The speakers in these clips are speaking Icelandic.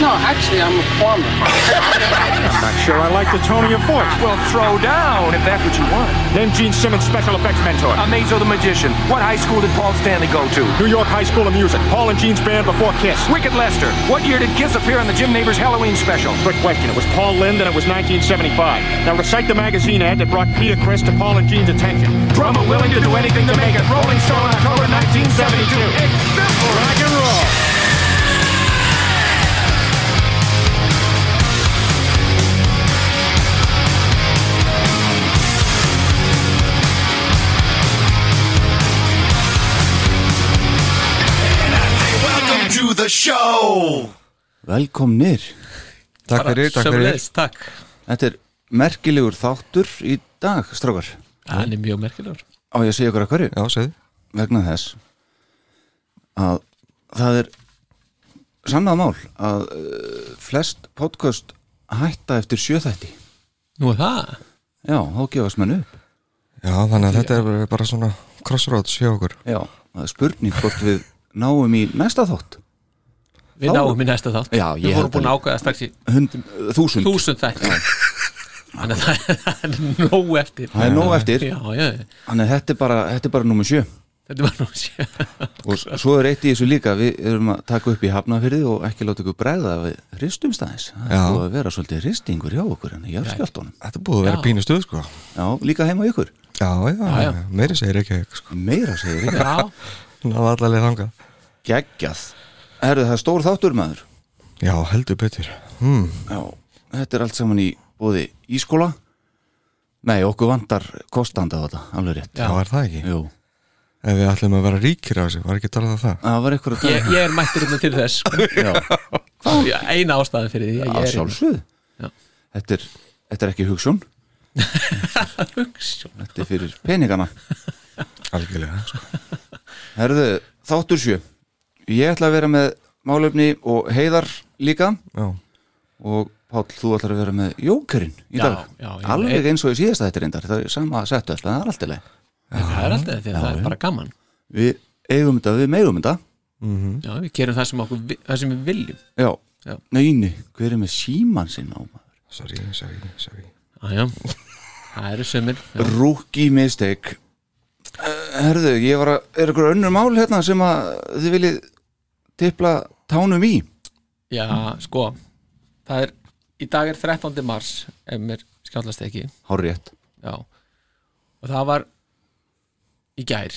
No, actually, I'm a plumber. I'm not sure I like the tone of your voice. Well, throw down if that's what you want. Name Gene Simmons' special effects mentor. Amazo the Magician. What high school did Paul Stanley go to? New York High School of Music. Paul and Gene's band before Kiss. Wicked Lester. What year did Kiss appear on the Jim Neighbors Halloween special? Quick question. It was Paul Lind and it was 1975. Now recite the magazine ad that brought Peter Chris to Paul and Gene's attention. Drummer willing to do anything to make it. Rolling Stone, October 1972. It's simple. Rock and roll. The show. Velkomnir. Takk fyrir, takk fyrir. Sömuleiðis, takk. Þetta er merkilegur þáttur í dag, strákar. Hann er mjög merkilegur. Á ég að segja ykkur að hverju? Já, segðu. Vegna þess að það er sannað mál að uh, flest podcast hætta eftir sjöþætti Nú er það? Já, þá gefast menn upp. Já, þannig að þetta er bara svona crossroads hjá okkur. Já, það er spurning hvort við náum í næsta þátt Við Þá- náum í næsta þátt. Já, ég Við vorum búin að- ákveða strax í þúsund. Þúsund þætti. Þannig að það er- er nóg eftir. Það er nóg eftir. Já, já, Þannig að þetta er bara, þetta er bara nummer sjö. Þetta var nú sé og s- svo er eitt í þessu líka. Við erum að taka upp í hafnafyrði og ekki láta ykkur bregða við hristumstæðis það er búið að vera svolítið hristingur hjá okkur en í járskjáltónum Þetta er búið að vera pínu stuð, sko. Já, líka heima ykkur. Já, já, Já, já. meiri segir ekki sko. meira segir ekki Já, Náða allavega þangað. Geggjað Herðu það er stór þáttur maður. Já, heldur betur. Hmm. Já, þetta er allt saman í bóði ískóla. Nei, okkur vantar kostanda á þetta, alveg rétt. Já, er það ekki? Jú, Ef við ætlum að vera ríkir á þessu, var ekki talað um það? það var eitthvað að ég, ég er mættur hérna til þess sko. Já, Já, Eina ástæðan fyrir því. Að á ég er sjálfsögð Já. þetta er, þetta er ekki hugsun. Hugsjón. Þetta er fyrir peningana. Algjörlega, sko. Herðu, þáttur sjö Ég ætla að vera með málefni og heiðar líka. Já, og Páll, þú ætlar að vera með jókerinn í Já, dag. Alveg eins og í síðasta þetta reyndar. Það er sama settu alltaf, það er alltaf leið Það er alltaf því að það er bara gaman. Við eigum þetta, við megum þetta. Já, við gerum það sem, okkur, vi- það sem við viljum. Já, Já. neini, hver er með síman sinn á maður? sorry, sorry, sorry. Já, já, það eru sömur. Rookie mistake Herðu, ég var að, er ykkur önnur mál hérna sem að þið viljið tipla tánum í? já, sko Það er, í dag er 13. mars ef mér skjálfast ekki Hár rétt Já, og það var í gær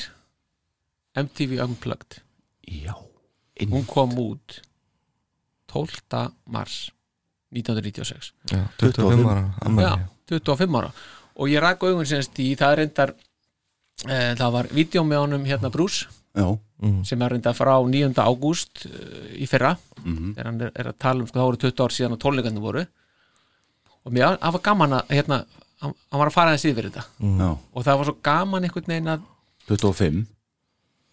MTV Unplugged Já, hún kom út 12. mars 1996 Já, 25 ára. Já, 25 ára og ég augun semst í það er reyndar það var vídeo með honum hérna Bruce já, sem er reyndar frá 9. ágúst e, í fyrra Mhm. þegar hann er, er að tala um sko, það voru 20 ár síðan og tónleikarnir voru og mér það var gaman að hérna, hann, hann var að fara þessi yfir þetta já og það var svo gaman einhvern veginn að 25,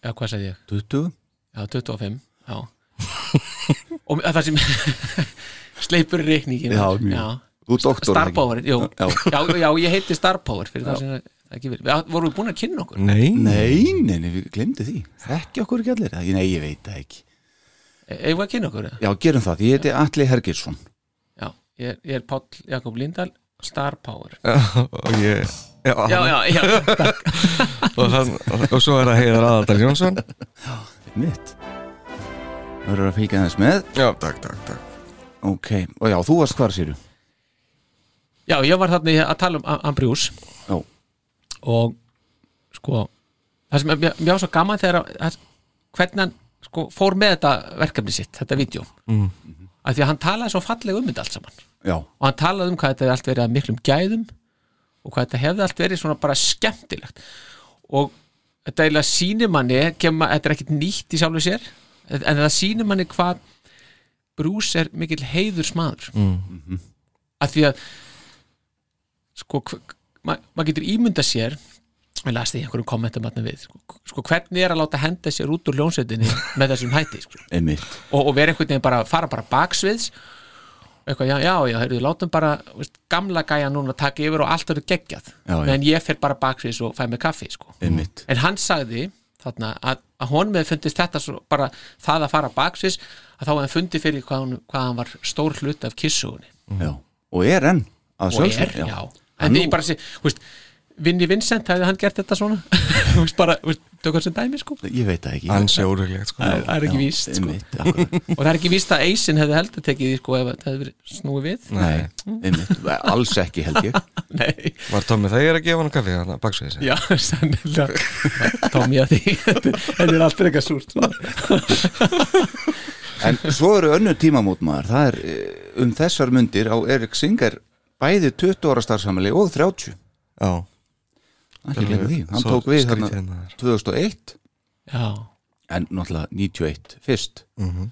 já, hvað sagði ég? 20 Já, 25, já og það sem sleipur reikningin Já, mjög. Þú er doktor, Star ekki? Power, jú Já. já. Já, ég heiti Star Power fyrir það sem ekki verið Við vorum við búin að kynna okkur? Nei, Nei, nei, nei, við glemdi því. Þekki okkur ekki allir? Nei, ég veit það ekki. Eða við að kynna okkur? Já, gerum það, ég heiti Atli Hergilsson Já, ég er, ég er Páll Jakob Lindahl Star Power. Og ég Já, Já, já, já, Og, hann, og svo er það Heiðar Aðaldal Jónsson. Mitt Það verður að fylgja þess með. Já, takk, takk, takk. Ok, og já, þú varst hvar séru já, ég var þarna að tala um Am- Ambrose Já, og sko það sem er var svo gaman þegar að- hvernig hann sko, fór með þetta verkefni sitt, þetta vídeo. Mm. að því að hann talaði svo fallega um þetta allt saman. Já, og hann talaði um hvað þetta hefði allt verið að miklum gæðum og hvað þetta hefði allt verið svona bara skemmtilegt. Og þetta eiginlega sýnir manni kemur, þetta er ekkit nýtt í sjálfu sér en það sýnir manni hvað Bruce er mikill heiður smaður mm. að því að sko hv- ma maður getur ímynda sér við lasti í einhverjum kommentum atna við sko, sko hvernig er að láta henda sér út úr ljónsettinni með þessum hætti sko og, og vera einhvern veginn bara fara bara baksviðs eitthvað, já, já, já, heyrðu, látum bara veist, gamla gæja núna taka yfir og allt eru geggjað Já, já. en ég fer bara baksvís og fæ mig kaffi sko. einmitt en hann sagði þarna að, að honum hefði fundist þetta svo, bara það að fara baksvís að þá hann fundið fyrir hvað, hann, hvað hann var stór hlut af kissugunni já. og er enn að já, En nú- ég bara sé, þú veist Vinni Vincent, hefði hann gert þetta svona? Þú veist, bara, þú veist, dæmi sko? Ég veit það ekki. Hann sé óreglegt sko. Það það er ekki víst sko. og það er ekki víst að Eisin hefði heldur tekið því sko ef það hefði verið snúið við. Nei, einmitt, alls ekki held ég. Nei, Var Tommy þegar að gefa hann kaffi hann að baksvið sig já, sannilega Tómi að því, þetta er allt eitthvað súrt sko. En svo eru önnu tímamót maður það er eh, um þessar mundir á Erik Singer bæði 20 ára starfsamili og 30 Já, glemma því, hann tók við hérna er. 2001 Já, en náttúrulega 91 fyrst. Mhm.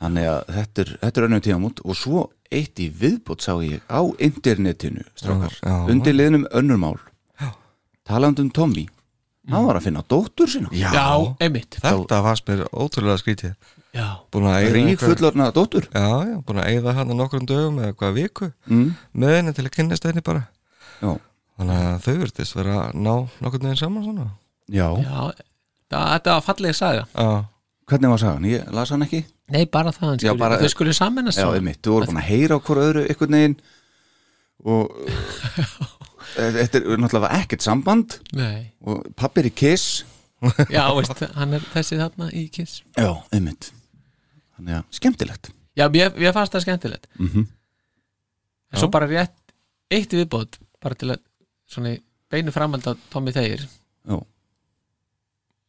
þannig að þetta er, þetta er önnu tímamót og svo eitt í viðbót sá ég á internetinu strákar, undir liðnum önnurmál talandi um Tommy. Hann var að finna dóttur sína. Já, einmitt. Þetta fannst mér ótrúlega skrítið Búin að eyða rík fullorna dóttur. Já, já, búin að eyða hann nokkrum dögum eða hvað viku. Mm. með henni til að kynnast henni bara. Já, Þannig að þau virtist vera að ná nokkurn veginn saman svona. Já, já það, Þetta var fallega saga. Já, hvernig var sagan, ég las hann ekki. Nei, bara það, hann skuli, bara- þau skulle samennast Já, einmitt, þú voru búin að heyra á hvort öðru einhvern veginn og uh, þetta er náttúrulega ekkert samband. Nei, og pappi er í kiss. Já, veist, hann er þessi þarna í kiss. Já, einmitt Þannig að, skemmtilegt. Já, mér, mér fannst það skemmtilegt. Mm En svo bara rétt eitt viðbót bara til að svona í beinu framhald á Tommy Já,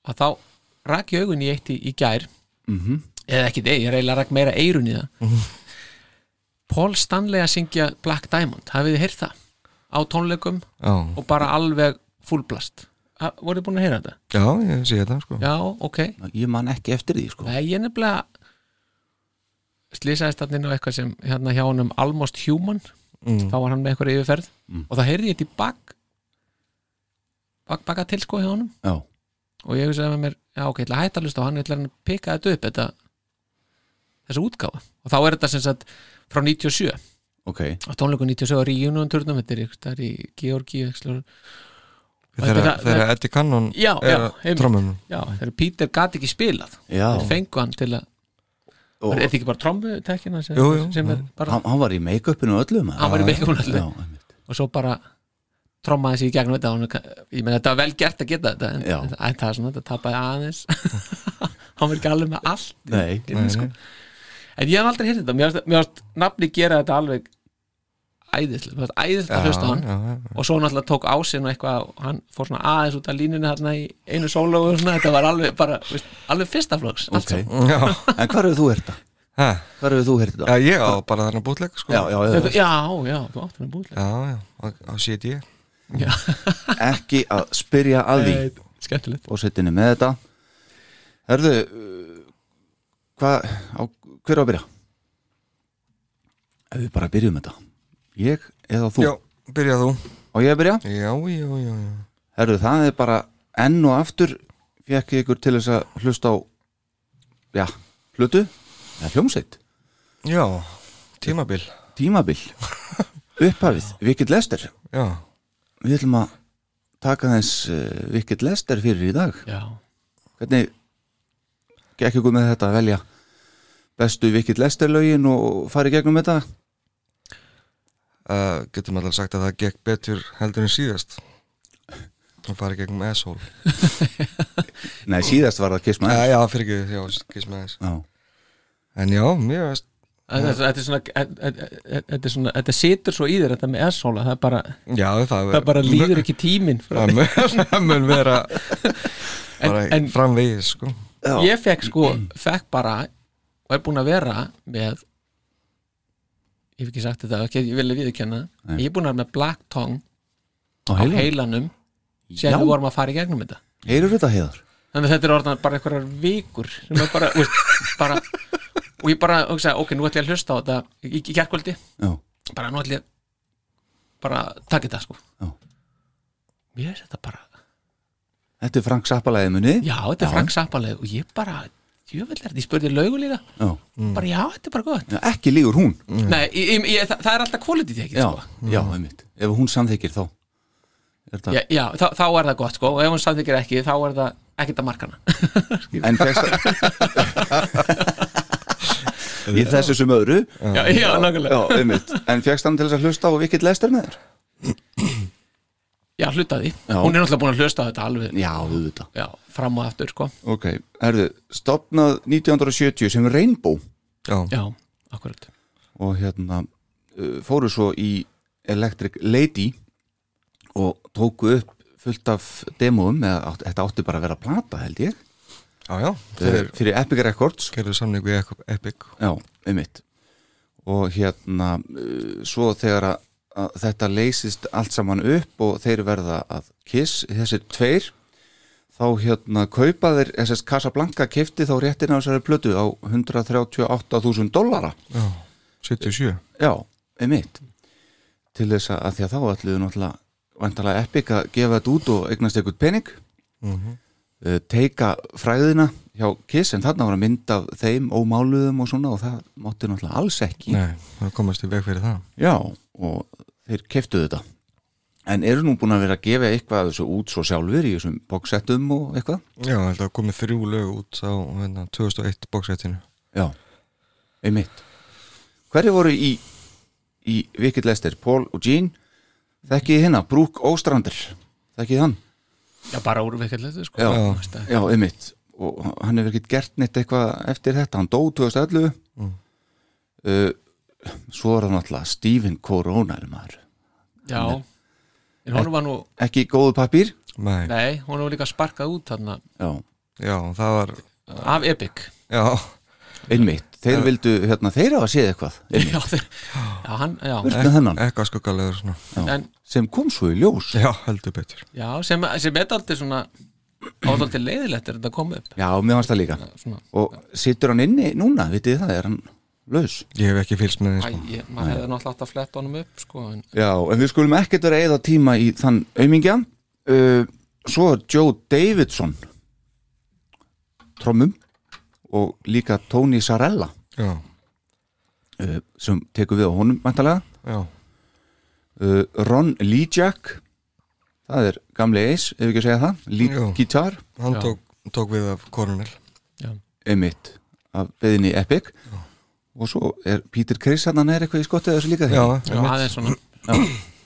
að þá rak ég augun í eitt í, í gær. Mhm. Eða ekki þeir, ég reyla rak meira eirun í það. Paul Stanley að syngja Black Diamond, hafið þið heyrt það? Á tónleikum já, og bara alveg fullblast voruð þið búin að heyra þetta? já, ég sé þetta sko. Já, ok. Ég man ekki eftir því, sko. Nei, ég nefnilega inn á eitthvað sem hérna hjá honum Almost Human. Mm. þá var hann með eitthvað yfirferð. Mm. og það heyrði ég til bak bak baka til sko hjá honum. Já, og ég hugsaði með mér, já ok, ég ætla að hætta að hlusta á hann ég ætla að pika þetta upp þetta, þessu útgáfa og þá er þetta sem sagt frá 97 ok. Á tónleiku 97 á Ríunum turnum þetta er í Georgi Þegar, þegar Eddie Cannon er trommunum já, þegar Peter gat ekki spilað þeir fengu hann til að og er þetta ekki bara trommutekkina sem, Jú, jú, sem er bara, hann, hann var í make-upinu og öllu maður. hann var í make-upinu og öllu. Já, og svo bara trommaði sig í gegnum þetta ég meina þetta var vel gert að geta þetta en, en það er svona, þetta tapaði aðeins hann var ekki alveg með allt Nei, nei, sko. nei. en ég hef aldrei hýrt þetta mér varst nafni gera þetta alveg æðislega, æðislega að hlusta á hann. já, já. og svo náttúrulega tók ásinn og eitthvað og hann fór svona aðeins út af línunni þarna í einu sólógu og svona, þetta var alveg bara veist, alveg fyrsta flokks allt ok. saman. Já, En hvar hefur þú ha, Hvar hefur þú já, það? ég á bara þarna bútleik sko. Já, já, já, já, já, þú áttur með búðlega já, já, á, á CD ekki að spyrja að því. Skemmtilegt. Og setjinni með þetta. Herðu hvað, á, hver á að byrja? Ef við bara byrjum þetta Ég eða þú? Já, byrjað þú. Á ég byrja? Já, já, já, já. Herðu, það er bara enn og aftur fekk ég ykkur til þess að hlusta á já, hlutu eða hljómsveit, Já, tímabil. Tímabil. Upphafið, Vikit Lester. Já, við ætlum að taka þess uh, Vikit Lester fyrir í dag. Já, hvernig gekk ykkur með þetta að velja bestu Vikit Lester lögin og fara í gegnum þetta uh, getum allar sagt að það gekk betur heldur en síðast? Og fara í gegnum asshole. Nei, síðast var það Kiss Já, Ass. Já, fyrir ekki, já, kiss með já, En já, mér veist Þetta þetta er svona þetta þetta er svona, þetta situr svo í þér þetta með S-hóla, það er bara Já, það, það bara líður ekki tíminn Það mun, vera bara framvegis, sko. Já. ég fekk sko, fekk bara og er búin að vera með ég hef ekki sagt þetta ekki, ég vilja viðurkenna, Nei. ég er búin að vera með Black Tongue á á heilan, heilanum sem við vorum að fara í gegnum þetta. Heyrur þetta heiðar? Þannig að þetta er orðan bara einhverjar vikur bara, veist, bara og ég bara, hugsa, ok, nú ætlum ég að hlusta á þetta í, í kærkvöldi, já, bara nú ætlum ég bara að taka þetta sko. Já. mér er þetta bara þetta er Frank Zappa læði munni já, þetta er Frank Zappaleg og ég bara þetta, ég spurði laugu líka. Já. bara já, þetta er bara gott. Já, ekki lígur hún. Nei, ég, ég, það, það er alltaf quality tekið já, sko. já, einmitt. Ef hún samþykir þá. Er það, já, já þá, þá er það gott sko. Og ef hún samþykir ekki, þá er það ekkert að markana en fegst í þessu sem öðru. Já, já, nákvæmlega. en fegst hann til þess að hlusta á Vikit Lester með þér? Já, hlutaði, hún er náttúrulega búin að hlusta þetta alveg. Já, auðvitað. Já, fram og aftur sko. Ok, herðu, stopnað 1970 sem Rainbow. Já, Já, akkurat. Og hérna uh, fóru svo í Electric Lady og tóku upp fullt af demóum eða átt, þetta átti bara að vera plata held ég. Já, já Þeir fyrir Epic Records. gerðu samning við Epic já, einmitt. Og hérna uh, svo þegar að, að þetta leysist allt saman upp og þeir verða að Kiss, þessir tveir þá hérna kaupa þeir SS Casablanca kefti þá réttin á þessari plötu á 138.000 dollara. Já, 77 Já, einmitt. Til þess að því að þá ætluðu náttúrulega vantarlega Epic að gefa þetta út og eignast eitthvað pening. Mhm. uh, teika fræðina hjá Kiss en þarna var að mynda af þeim ómáluðum og svona og það mátti náttúrulega alls ekki. Nei, það komast í veg fyrir það. Já, og þeir keftu þetta en eru nú búin að vera að gefa eitthvað þessu út svo sjálfur í þessum bóksettum og eitthvað? Já, ég held að komið þrjú lög út á hérna, 2001 bóksettinu Já, einmitt. Hverju voru í, í Vikit Lester, Paul og Gene þekkið hérna, Brooke Óstrandir þekkið hann? Já, bara úrveikallið sko. Já. Veist það. Já, einmitt. Og hann hefur ekkert gert neitt eitthvað eftir þetta, hann dó 2011 Mm. uh, svo er það náttúrulega Stephen Corona er maður, Já, en hún var nú ekki góðu pappír? Nei, Nei, hún var líka sparkað út þarna. Já, já, það var af Epic. Já, einmitt, þeir vildu hérna, þeir hafa séð eitthvað. Einmitt, Já, þeir, já hann, já. Með þennan, eitthvað skuggalegur svona. Já, En sem kom svo í ljós. Já, heldur betur. Já, sem, sem er aldrei svona ádaldið leiðilegt er þetta koma upp. Já, mér fannst það líka. Svona, og situr hann inni núna, vitið það, er hann laus. Ég hef ekki fylgst með því sko. ég, maður hefði náttúrulega átt að fletta honum upp sko, en, Já, en við skulum ekkert vera eða tíma í þann aumingja. Uh, Svo er Joe Davidson. Trommum. Og líka Tony Sarella. Já, uh, sem tekur við á honum mæntalega já, uh, Ron Lijak. Það er gamli Ace, ef við ekki að segja það. Guitar, hann Já. tók, tók við af Cornell. Emitt af beðinni Epic og svo er Peter Criss hann er eitthvað í skottið þessu líka Já, já, aðeins svona.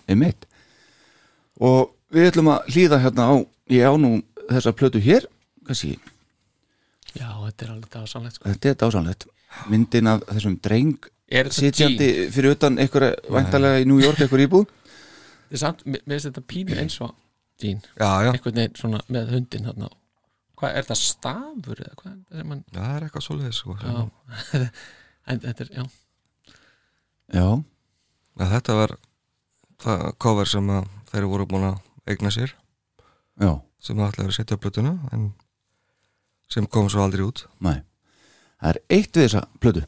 Einmitt. Og við ætlum að hlýða hérna á ég á nú þessa plötu hér kannski, Já, þetta er alveg dásanlegt sko. þetta er dásanlegt myndin af þessum dreng Er sitjandi Gene? fyrir utan einhverja væntalega í New York einhver íbúð? Þetta er samt, mér finnst þetta pínu eins og já, einhvern veginn svona með hundin þarna. Hvað, er það stafur eða hvað? Er það sem hann Já, það er eitthvað svoleiðis sko. Þetta er, já. Já, ja, Þetta var það cover sem að þeir voru búin að eigna sér. Já, sem það ætlaði að setja á blötuna en sem kom svo aldrei út. Næ það er eitt við þessa plötu.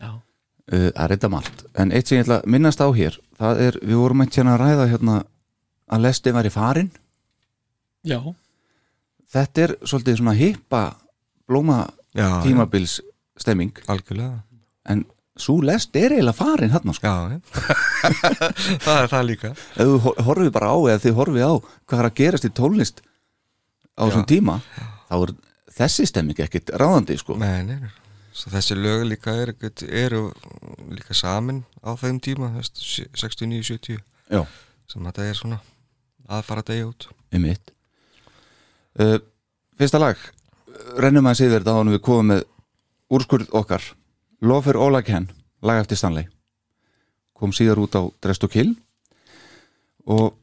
Já, uh, það er þetta margt. En eitt sem ég ætla að minnast á hér það er, við vorum eitt hérna að ræða hérna að lesti væri farin. Já, þetta er svolítið svona hippa blóma tímabils stemming. Algjörlega en svo lest er eiginlega farin hérna sko. Já, Það er það líka. Ef þú hor- horfið bara á eða þið horfið á hvað er að gerast í tónlist á þessum tíma þá er þessi stemming ekkit ráðandi sko. Nei, nei, nei. Svo þessi lög líka er, eru líka samin á þeim tíma þú veist, 69-70 já, sem þetta er svona að fara að degja út. Einmitt. Uh, fyrsta lag. Rennum að sér þetta ánum við komum með úrskurð okkar Love for All I Can, lag eftir Stanley. Kom síðar út á Dress to Kill. Og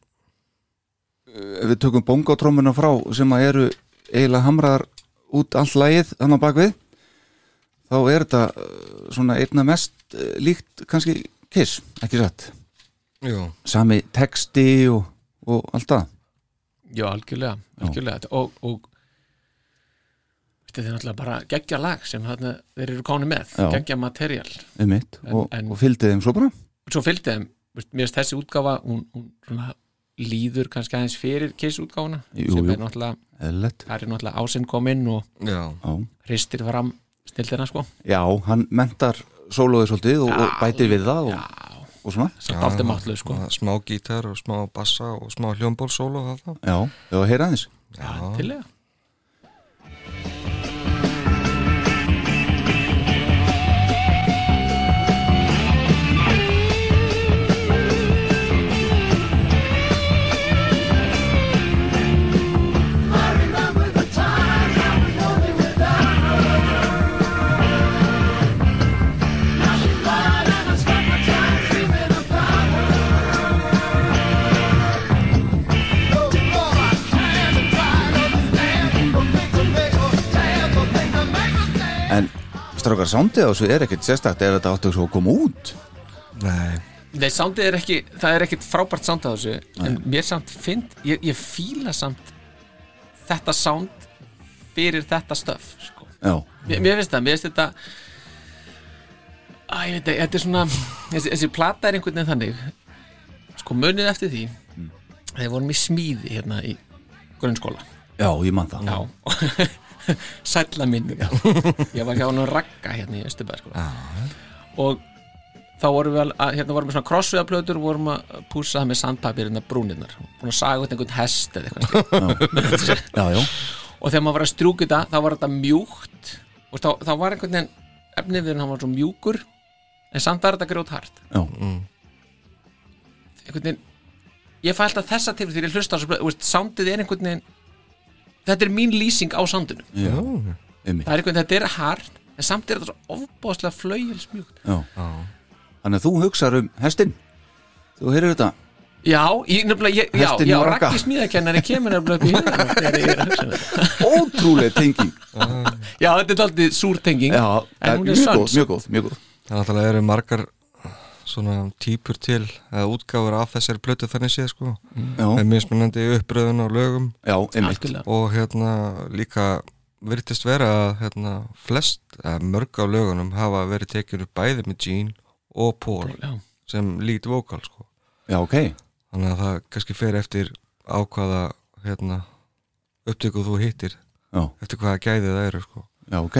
ef við tökum bongotrómuna frá sem að eru eiginlega hamraðar út allt lagið hann á bakvið þá er þetta uh, svona einna mest uh, líkt kannski Kiss, ekki satt? Jú, sami texti og, og allt það. Já, algjörlega, algjörlega. og, og þetta er náttúrulega bara geggja lag sem þarna þeir eru káni með, Já. geggja material. Einmitt, En- og, og fylgdi þeim svo bara. Svo fylgdi þeim, mér finnst þessi útgáfa hún, hún svona líður kannski aðeins fyrir Kiss útgáfuna Jú, sem jú. er náttúrulega, það er náttúrulega ásinn kominn og Já, Já, hristir fram snildina sko. Já hann mentar sólóðið svolítið og, og bætir við það og, Já, og svona. Samt aldrei máttlu sko. Svona smá gítar og smá bassa og smá hljómbólsólo og allt það. Já, já, heyra aðeins. Já, tillega En strákar, sándið á þessu er ekkert sérstakt ef þetta áttu svo að koma út. Nei, Nei, sándið er ekki, það er ekkit frábært sánd á þessu en mér samt finn, ég, ég fíla samt þetta sánd fyrir þetta stöf sko. Já, mér, mér finnst það, mér finnst þetta Æ, ég veit ekki, þetta er svona þessi, þessi plata er einhvern veginn þannig sko munið eftir því þegar vorum í smíði hérna í grunnskóla. Já, ég man það. Já Sælla minni Ég var hjá hann að ragga hérna í Östubæð sko. og þá vorum við al- að, hérna vorum við svona krossviðaplötur og vorum að púsa það með sandpapir hérna brúnirnar. Búin að saga út einhvern hest eða eitthvað Já, já, og þegar maður var að strjúka þetta þá var þetta mjúkt. Og þá, þá var einhvern veginn efnið við hann var svo mjúkur en samt var þetta grjót hart já, einhvern veginn ég fæ alltaf þessa til því ég hlusta á þessu blöð, soundið er einhvern veginn þetta er mín lýsing á soundinu já, einmitt. Það er einhvern veginn, þetta er hart en samt er þetta svo ofbáslega flauilsmjúkt Já. Þannig að þú hugsar um hestin Þú heyrir þetta? Já, ég, nefnilega, ég, já, Hestinum já, og Ragga. Raggi smíðakennari kemur nefnilega upp í hugan þegar ég er að hugsa um þetta. Ótrúlega tenging. Já, þetta er aldrei súrtenging Já, en hún er mjög sönn. góð, mjög góð, mjög góð. Það náttúrulega eru margar svona típur til eða útgáfur af þessari plötu þannig séð sko. Já, með mismunandi uppröðun og lögum. Já, og hérna líka virtist vera að hérna, flest, eða mörg á lögunum hafa verið tekinu bæði með Gene og Paul Já. sem lead vocal sko. Já, ok. Þannig að það kannski fer eftir ákvaða hérna, upptökuð þú hittir Já, eftir hvaða gæði það eru sko. Já, ok.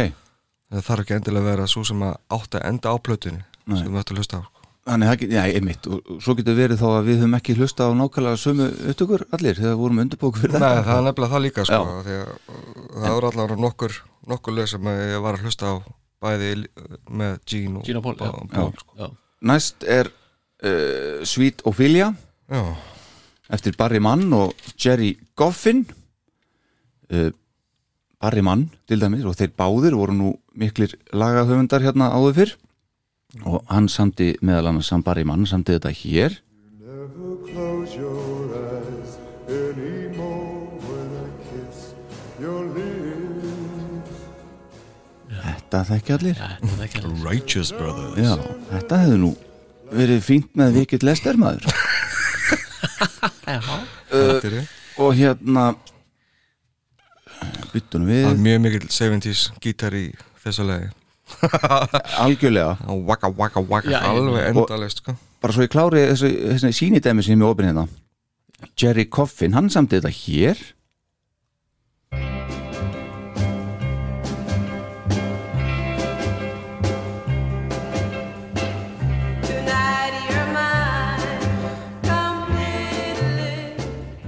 Það þarf ekki endilega að vera svo sem að átt að enda á plötunni Nei. sem við ættum að hlusta á sko. Þannig, get- já, einmitt Og svo getur verið þá að við höfum ekki hlusta á nákvæmlega sömu upptökur allir þegar við vorum undirbók fyrir Nei, þetta það er nefnilega það líka sko, Já. því að uh, það voru allavega nokkur nokkur lög sem ég var að hlusta á bæði uh, með Gene og, og Paul, já. og Paul sko. Já. Næst er uh, Sweet Ophelia Já, eftir Barry Mann og Jerry Goffin uh, Barry Mann til dæmis og þeir báðir voru nú miklir lagahöfundar hérna áður fyrr og hann samti meðal annars hann Barry Mann samti þetta hér. Þetta þekki allir. Righteous Brothers. Já, þetta hefði nú verið fínt með vikill lester maður. Já. þetta er ég og hérna byttunum Það er við. Mjög mikill 70s gítar í þessu lagi algjörlega. Waka waka waka. Já, alveg endalist sko. bara svo ég klári þessu, þessu sýnidæmi sem ég er með opinn hérna. Jerry Coffin, hann samti þetta hér.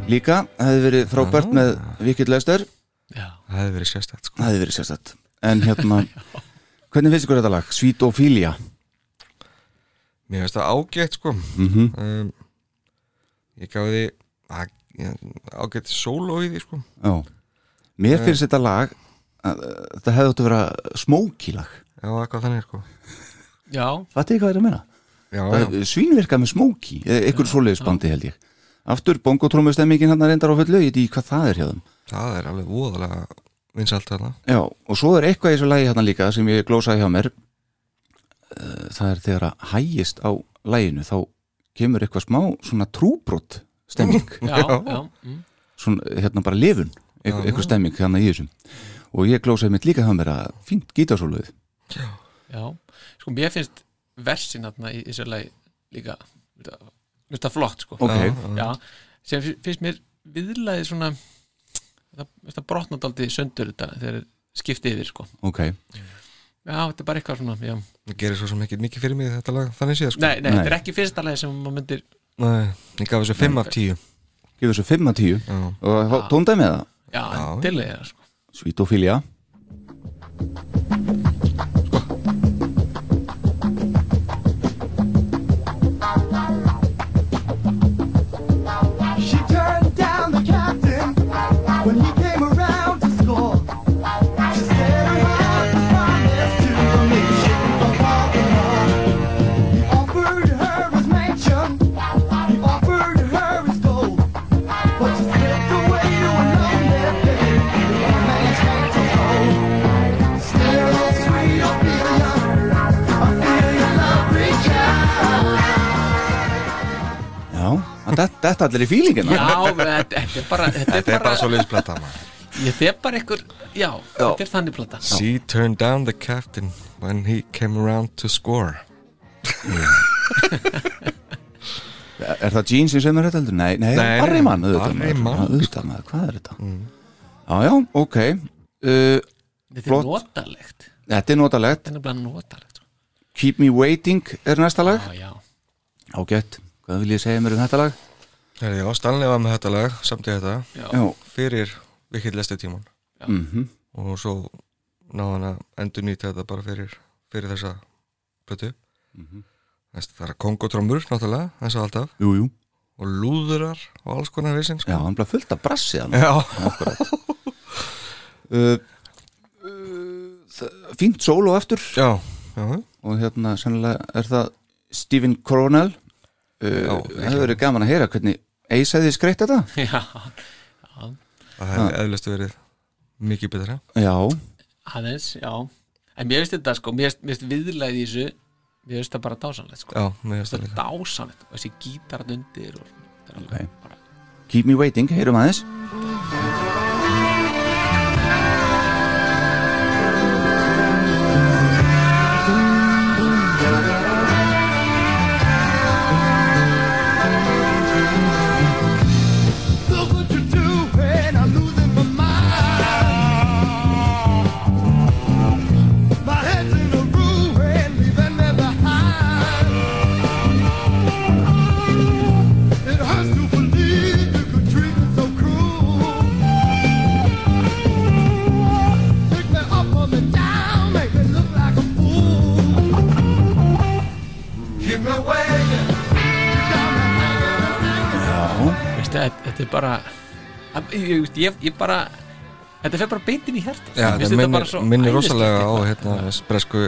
Líka, það hefði verið frábært með Vikill Lester, Já. það hefði verið sérstætt sko. það hefði verið sérstætt en hérna, hvernig finnst ykkur þetta lag? Sweet Ophelia Mér finnst það ágætt sko. Mm um, Ég gaf því að- ég- ágætt sóló í því sko. Já, mér finnst þetta lag að, uh, þetta hefði átt að vera smóki lag. Já, eitthvað þannig sko. Já, Fattu hvað er að meina? Já, Það já, er svínvirka með smóki eitthvað svoleiðisbandi held ég. Aftur bongotrómustemmingin hann reyndar á fullu ég veit ekki hvað það er hjá þeim. Það er alveg voðalega vinsalt þarna. Já, og svo er eitthvað í þessu lagi hérna líka sem ég glósaði hjá mér. Eh, það er þegar að hægist á laginu þá kemur eitthvað smá svona trúbrott stemming. Já, já, mm. svona hérna bara lifun eitthvað, Já. eitthvað stemming hérna í þessum og ég glósaði mitt líka hjá mér að fínt gítarsóluð já Sko, mér finnst versin hérna í þessu lagi líka það flott, sko. Ok, Já, Já, sem fi- finnst mér viðlaði svona það, það brotna daldið söndur þetta þegar skiptið yfir sko ok já, þetta er bara eitthvað svona já. Það gerir svo sem ekki mikið fyrir mig þetta lag Þannig séð sko nei, nei, Nei. þetta er ekki fyrsta leið sem maður myndir Nei, Ég gaf þessu 5 af 10 gefur þessu 5 að 10 Já. og tóndaði með það já, Já. endilega sko. Svítofília þetta, þetta allir í fílingina. Já, þetta, þetta er bara þetta er bara svo liðsplata þetta er bara einhver, já, þetta er þannig plata. She turned down the captain when he came around to score. Er það Gene sem semur þetta heldur? Nei, nei, Barry Mann auðvitað, Barry. Mann, Hvað er þetta? Já, já, ok. Uh, þetta er notalegt. Þetta er notalegt. Þetta er nefnilega notalegt sko. Keep Me Waiting er næsta lag. Já, já, Ágætt, hvað vil ég segja mér um þetta lag? Herri, Já, Stanley var með þetta lag samt í þetta já, Já, fyrir vikið lesti tíman mhm, og svo náði hann að endur nýta þetta bara fyrir, fyrir þessa plötu. Mhm. Þess, það er kongotrómur náttúrulega eins og alltaf. Jú, jú. Og lúðurar og alls konar vissin Já, sko. hann bleið fullt af brassi Já. uh, uh, Fínt solo eftir já, já, og hérna sennilega er það Stephen Já, Það hefur verið gaman að heyra hvernig hefði skreitt þetta. Já, það hefði eðlustu verið mikið betra. Já, aðeins, já. En mér finnst þetta sko, mér finnst- viðlæði í þessu mér finnst það bara dásanlegt sko. Já, mér finnst þetta það dásanlegt og þessi gítarat undir og þetta er alveg Ok. bara Keep Me Waiting, heyrum aðeins þetta, þetta er bara ég, ég, ég, ég bara þetta fer bara beintin í hjarta Já, það minnir, minnir rosalega á hérna bresku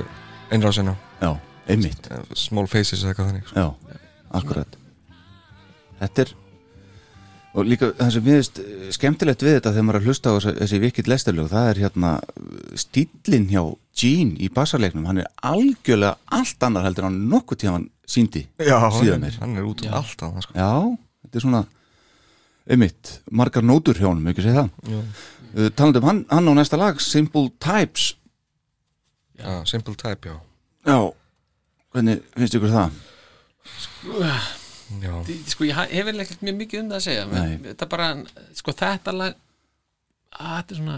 einrásina já, einmitt. Eh, Small Faces eða eitthvað þannig sko. Já, akkurat. Þetta er og líka það sem við veist skemmtilegt við þetta þegar maður er að hlusta á þessi, þessi vikill lestarlög, það er hérna stílinn hjá Gene í bassarleiknum hann er algjörlega allt annar heldur en hann nokkuð tíma hann síndi síðan mér. hann er út um allt annað sko. Já, þetta er svona einmitt, margar nótur hjá honum, ekki segja það. Já. uh, talandi um hann, hann á næsta lag Simple Types. Já, Simple Type, já. Já, hvernig finnst ykkur það? Já, sko ég hef vel ekkert mjög mikið um það að segja. Men þetta bara, sko þetta lag að þetta er svona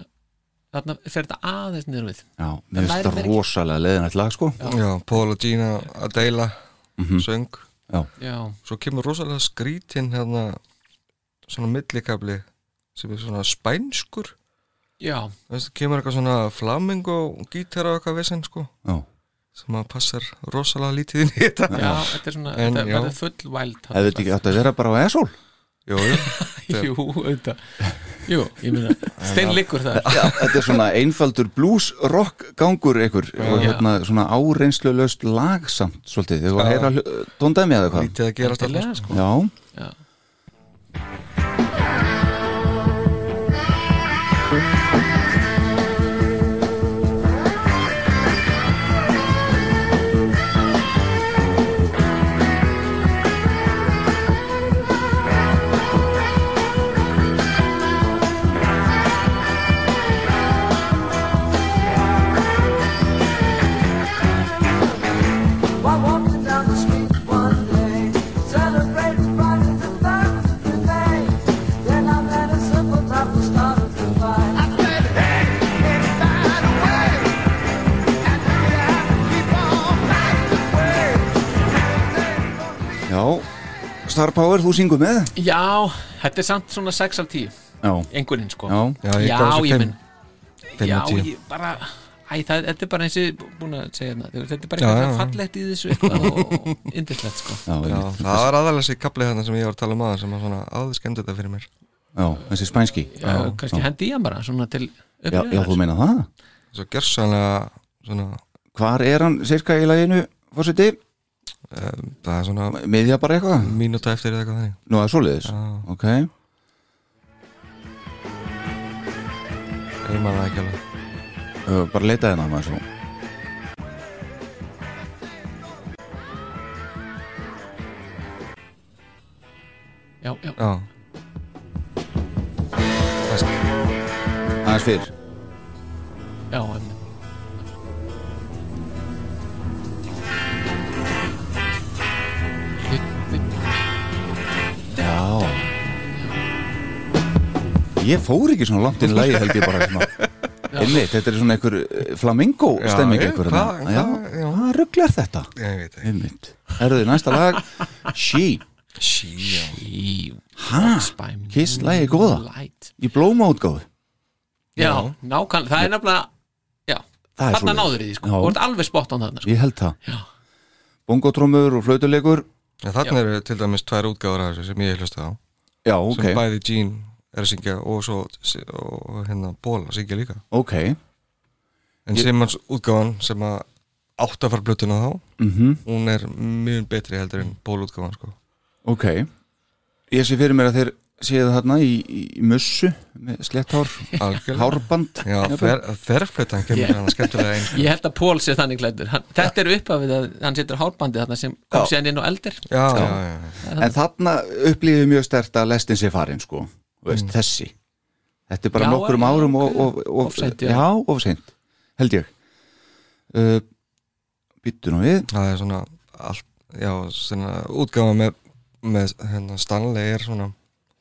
þarna fer þetta aðeins niður við. Já, mér finnst þetta rosalega leðinætt lag sko. Já, Paul og Gina að deila söng. Já, já, Svo kemur rosalega skrítin hérna svona millikabli sem er svona spænskur. Já, Veistu, kemur eitthvað svona flamingo gítar og eitthvað vissin sko. Já. Sem að passar rosalega lítið inn í þetta. Já, þetta er svona En, þetta verður full wild þarna. Hefði þetta ekki átt að vera bara á Esól? Jú, jú, jú, auðvitað. Jú, ég meina, stein liggur það Já, þetta er svona einfaldur blues rock gangur ykkur og hérna svona áreynslu löst lagsamt svolítið, þegar að heyra tóndæmi eða hvað? Lítið að Endilega, alltaf sko. Já, já, Star Power, þú syngur með? Já, þetta er samt svona 6 af 10 Já, Engurinn sko. Já, Já, ég Já, gaf þessu ég fimm. menn Fimm Já, af tíu. ég bara Æ, það, þetta er bara eins og ég búin að segja hérna Þetta er bara eitthvað já, já. fallegt í þessu eitthvað og indislegt sko. Já, það var aðalega þessi kaplið þarna sem ég var að tala um aðeins sem var svona aðeins skemmt þetta fyrir mér. Já þessi spænski. Já, kannski hendi hann bara svona til já, já, þú meina það? Svo gjörsanlega svona Hvar er hann cirka í laginu, fórseti? Um, það er svona Miðja bara eitthvað? mínúta eftir eða eitthvað þannig. Nú, það er svoleiðis? Já, Ok, ég man það ekki alveg bara leita hérna maður svo. Já, já, Já. Er- Aðeins fyrr. Já en, Já. Ég fór ekki svona langt inn í lagi held ég bara svona. Einmitt, þetta er svona einhver eh, flamingo stemming einhver hvað- rugl er þetta? Ég veit ekki. Einmitt. Herðu, næsta lag. She. Ha? Spy me Kiss lagið góða. Light Í blóma útgáðu Já, nákvæmlega, það er nefnilega Já, Það er þarna náður í því sko. Þú ert alveg spott á þarna sko. Ég held það. Já. Bongotrómur og flautuleikur En þarna eru til dæmis tvær útgáður af þessu sem ég hlusta á. Já, sem ok. bæði Gene er að syngja og svo og hérna Ból að syngja líka. Ok. En Ég- Simmons útgáðan sem að átt að fara blötuna þá mm hún er mjög betri heldur en Ból útgáðan sko. Ok. Ég sé fyrir mér að þeir séu þarna í, í mussu með sletthár. Hárband. Þverflutan kemur hann skemmtilega einn Ég held að Pól sé þannig klæddur. Hann, Þetta er upphafið að hann setur hárbandi þarna sem kom síðan inn á eldir. Já, já, já, já. En þarna upplýði mjög stert að lestin sé farin sko. Veist, Mm. þessi. Þetta er bara Já, nokkrum já, árum og, ok. og, og, Of seint, já. Já, of seint Held ég. Uh, Býttu nú við. Það er svona allt, já, svona útgáfa með, með hérna Stanley er svona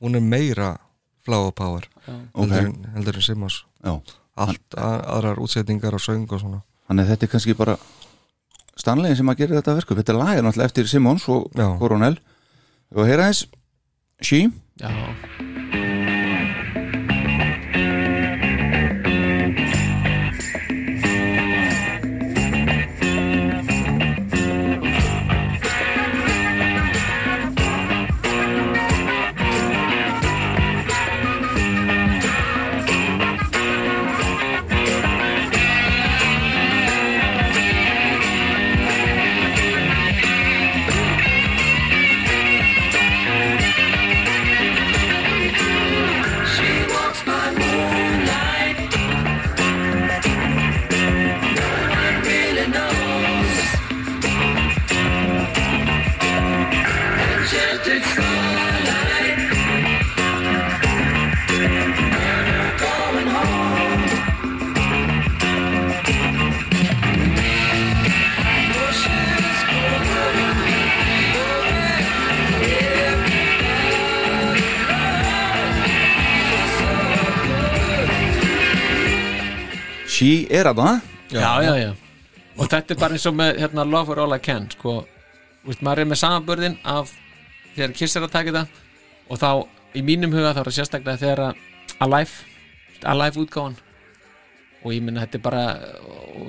hún er meira flower power Ok. heldur, en, heldur en Simmons Já. allt að, aðrar útsetningar og söng og svona. Þannig að þetta er kannski bara Stanlegin sem að gera þetta verku Þetta lag er náttúrulega eftir Simons og. Coronel. Og heyra eins She. Já, er að það já, já, já. Og þetta er bara eins og með hérna, Love for all I can sko, veist, maður er með samanbörðin af þegar Kiss er að taka þetta og þá, í mínum huga þá er það sérstaklega þegar að Alive Alive útgáfan. Og ég minna þetta er bara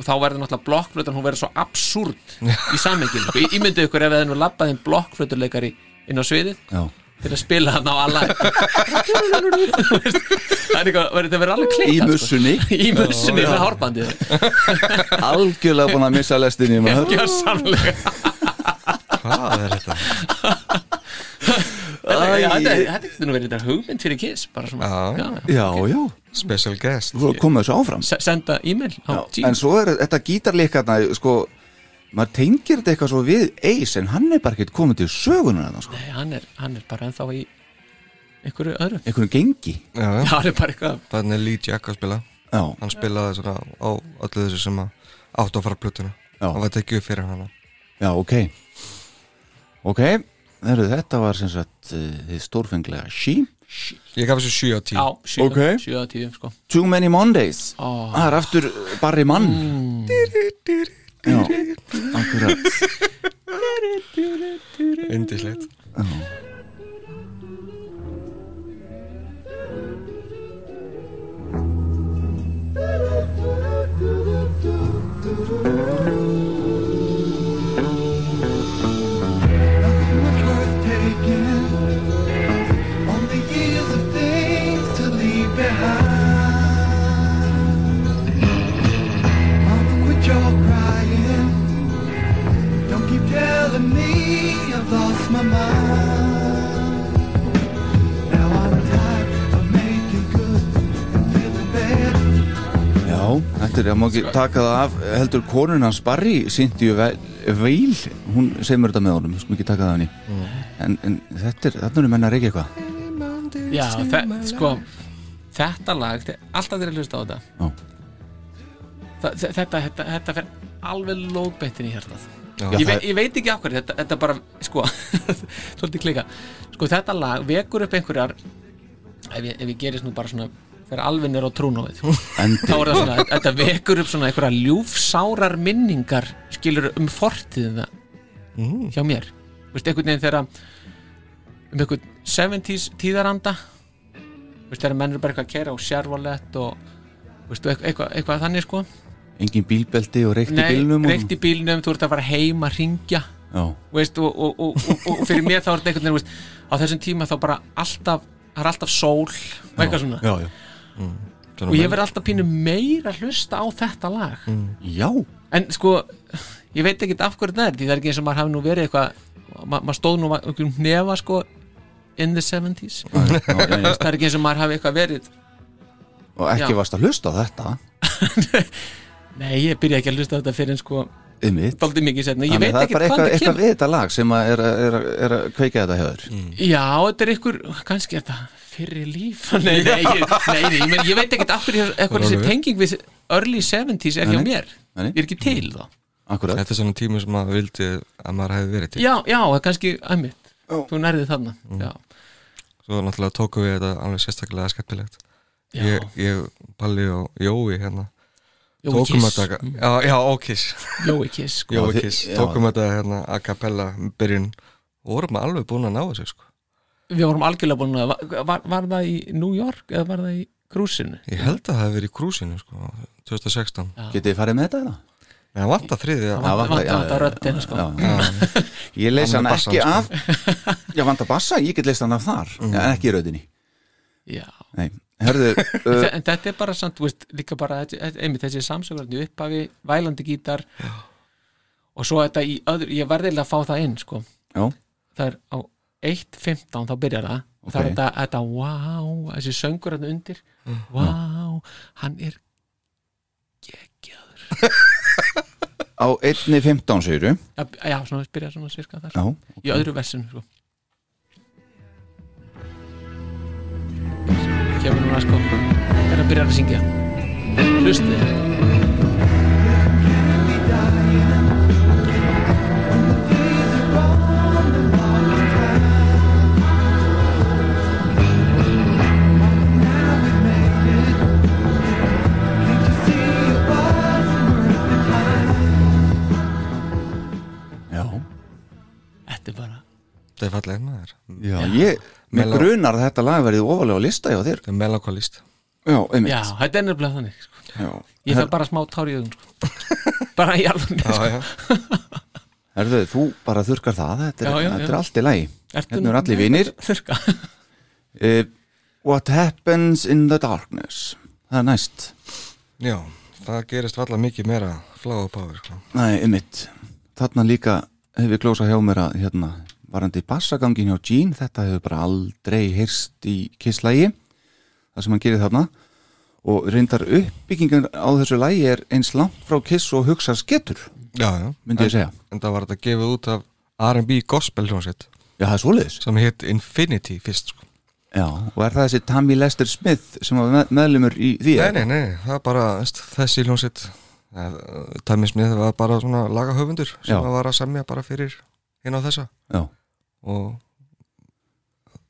þá verður náttúrulega blokkflutan, hún verður svo absúrt í sammengil, ég, myndi ykkur ef það er nú labbaðin blokkfluturleikari inn á sviðið til að spila hann á veist, það er eitthvað, verður þetta verður alveg Í kleitt mussunni. Í mussunni með hárbandið. Algjörlega búin að missa lestinni maður. Gjörsamlega. Hvað er þetta? Þetta getur nú verið þetta hugmynd fyrir kiss bara svona, Já. já, Special guest. Þú komið þessu áfram. Se- senda e-mail. En svo er þetta gítarleikarna sko maður tengir þetta eitthvað svo við Ace en hann er bara ekkert komið til sögunar þarna, sko. Nei, hann er, hann er bara ennþá í einhverju öðru. Einhverjum gengi. Já, Já, já. hann er bara eitthvað Þannig er Lee Jack að spila. Já, Hann spilaði svona á öllu þessu sem að átt að fara plötuna. Já. Hann var tekið fyrir hana. Já, ok. Ok, Heru, þetta var sem sagt uh, þið stórfenglega She, Ég gaf þessu 7 á 10 Já, 7 Ok. okay. 10 sko. Too Many Mondays. Það er aftur Barry Mann Já, akkurat. Indislegt þetta er, má ekki taka það af. Heldur konun hans Barry Cynthia Veil, hún segir mér þetta með honum. Skulum ekki taka það hann í en, en þetta er, þarna eru menn að reykja eitthvað. Já, þe sko Þetta lag, þe- alltaf þeir að hlusta á þetta. Já. Þa, þe- þetta, þetta, þetta fer alveg lóðbeittin í hjartað. Já. ég, ve ég veit ekki af hverju þetta, þetta bara, sko svolítið klika, sko þetta lag vekur upp einhverjar ef ég, ef ég gerist nú bara svona fyrir alveg nýr á trúnóið. Þá er það svona, þetta vekur upp svona einhverja ljúfsárar minningar skilur um fortíðina Mm. hjá mér. Veist, einhvern veginn þegar um einhvern 70s tíðaranda veist, þegar menn eru bara eitthvað að kera á Chevrolet og veist, eitthvað, eitthvað, þannig sko. Engin bílbeldi og reykti Nei, bílnum og- reykt í bílnum, þú ert að fara heim að ringja veist, og, og, og, og, og fyrir mér þá er þetta einhvern veginn veist, á þessum tíma þá bara alltaf það er alltaf sól og eitthvað svona. já, já. Svona og ég menn- verð alltaf pínu meira að hlusta á þetta lag. Já. en sko ég veit ekki af hverju það er því það er ekki eins og maður hafi nú verið eitthvað ma maður stóð nú einhverjum nefa sko in the 70s Já, já, já. það er ekki eins og maður hafi eitthvað verið. Og ekki Já. varst að hlusta á þetta? Nei ég byrja ekki að hlusta á þetta fyrir en sko daldið mikið setna ég veit það er ekki bara hvað eitthvað, það eitthvað kemur. við þetta lag sem að er, að- er, er kveika þetta hjá þér. Já þetta er ykkur kannski er þetta fyrir líf. Nei, nei, ég, nei, nei, ég, ég veit ekki af hverju eitthvað þessi tenging við early 70s er hjá mér. Nei, nei. ég er ekki til þá. Akkurat. Þetta er svona tími sem maður vildi að maður hefði verið til. Já, já, það er kannski æmitt þú nærðið þarna já, Svo náttúrulega tókum við þetta alveg sérstaklega skemmtilegt. Já, ég, ég, Palli og Jói hérna Jói tókum Kiss. þetta Já, já, ókiss Jói Kiss sko. Jói Kiss, tókum þetta hérna a cappella byrjun. Og vorum alveg búin að ná þessu sko. Við vorum algjörlega búin að var, var, það í New York eða var það í krúsinu Ég held að það hefði verið í krúsinu sko, 2016 Getið þið farið með þetta eða? Nei, það Það Já, vantar- vantar- já, vantar já, röddina, sko. já, já. Ég leys Hann hann ekki af Já, vantar bassa, ég get leist hann af þar Mhm. Já, en ekki í rauðinni já. Nei, herðu uh, en þetta er bara samt, þú veist, líka bara einmitt þessi samsögurni upphafi vælandi gítar og svo þetta í öðru, ég verðilega að fá það inn sko, Já, það er á 1.15 þá byrjar það. Og það er þetta, þetta wow, þessi söngur hann undir. Wow, hann er geggjaður. Á 1.15 segiru já, já, svona byrjar svona sirka þar. Já, í öðru versinu sko. kemur núna sko. Þegar hann byrjar að syngja. Hlustið þetta er bara Það er fallega maður já Ég, með Mela- grunar að þetta lag verið ofalega á lista hjá þér Það er melankolist Já, einmitt já, þetta er nefnilega þannig sko. Já. ég fær bara smá tár í augun sko. bara í alveg sko. Já, já Herðu, þú bara þurkar það Þetta er, Já, já, þetta já. er allt í lagi Hérna eru allir vinir þurka uh, What happens in the darkness Það er næst Já, það gerist valla mikið meira flower power sko. Nei, einmitt Þarna líka hefur glósa hjá mér að hérna, varandi bassagangin hjá Gene þetta hefur bara aldrei heyrst í kisslægi það sem hann gerir þarna. Og reyndar uppbyggingan á þessu lægi er eins langt frá kiss og Já, já. myndi ég segja. En það var þetta gefið út af R&B gospel er svoleiðis. Sem hitt Infinity fyrst sko. Já, og er það þessi Tammy Lester Smith sem var með, meðlumur í því Nei, nei, nei, það er bara þessi hljónsett Tammy Smith var bara svona lagahöfundur sem Já. var að semja bara fyrir hinn á þessa. Já, og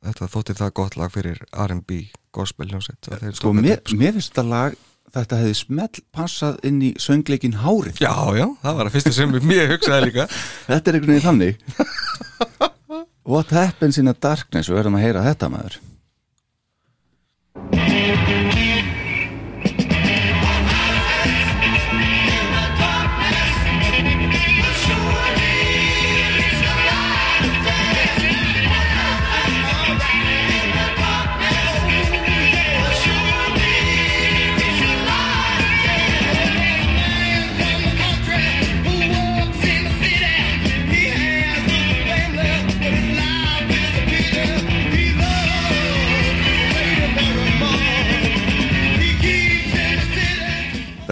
þetta þótti það gott lag fyrir R&B gospel þeir sko, mér, sko. mér finnst þetta lag þetta hefði smell passað inn í söngleikin Hárið. Já, já, það var að fyrsta sem mér hugsaði líka. Þetta er einhvern veginn þannig. What happens in the darkness Við verðum að heyra þetta maður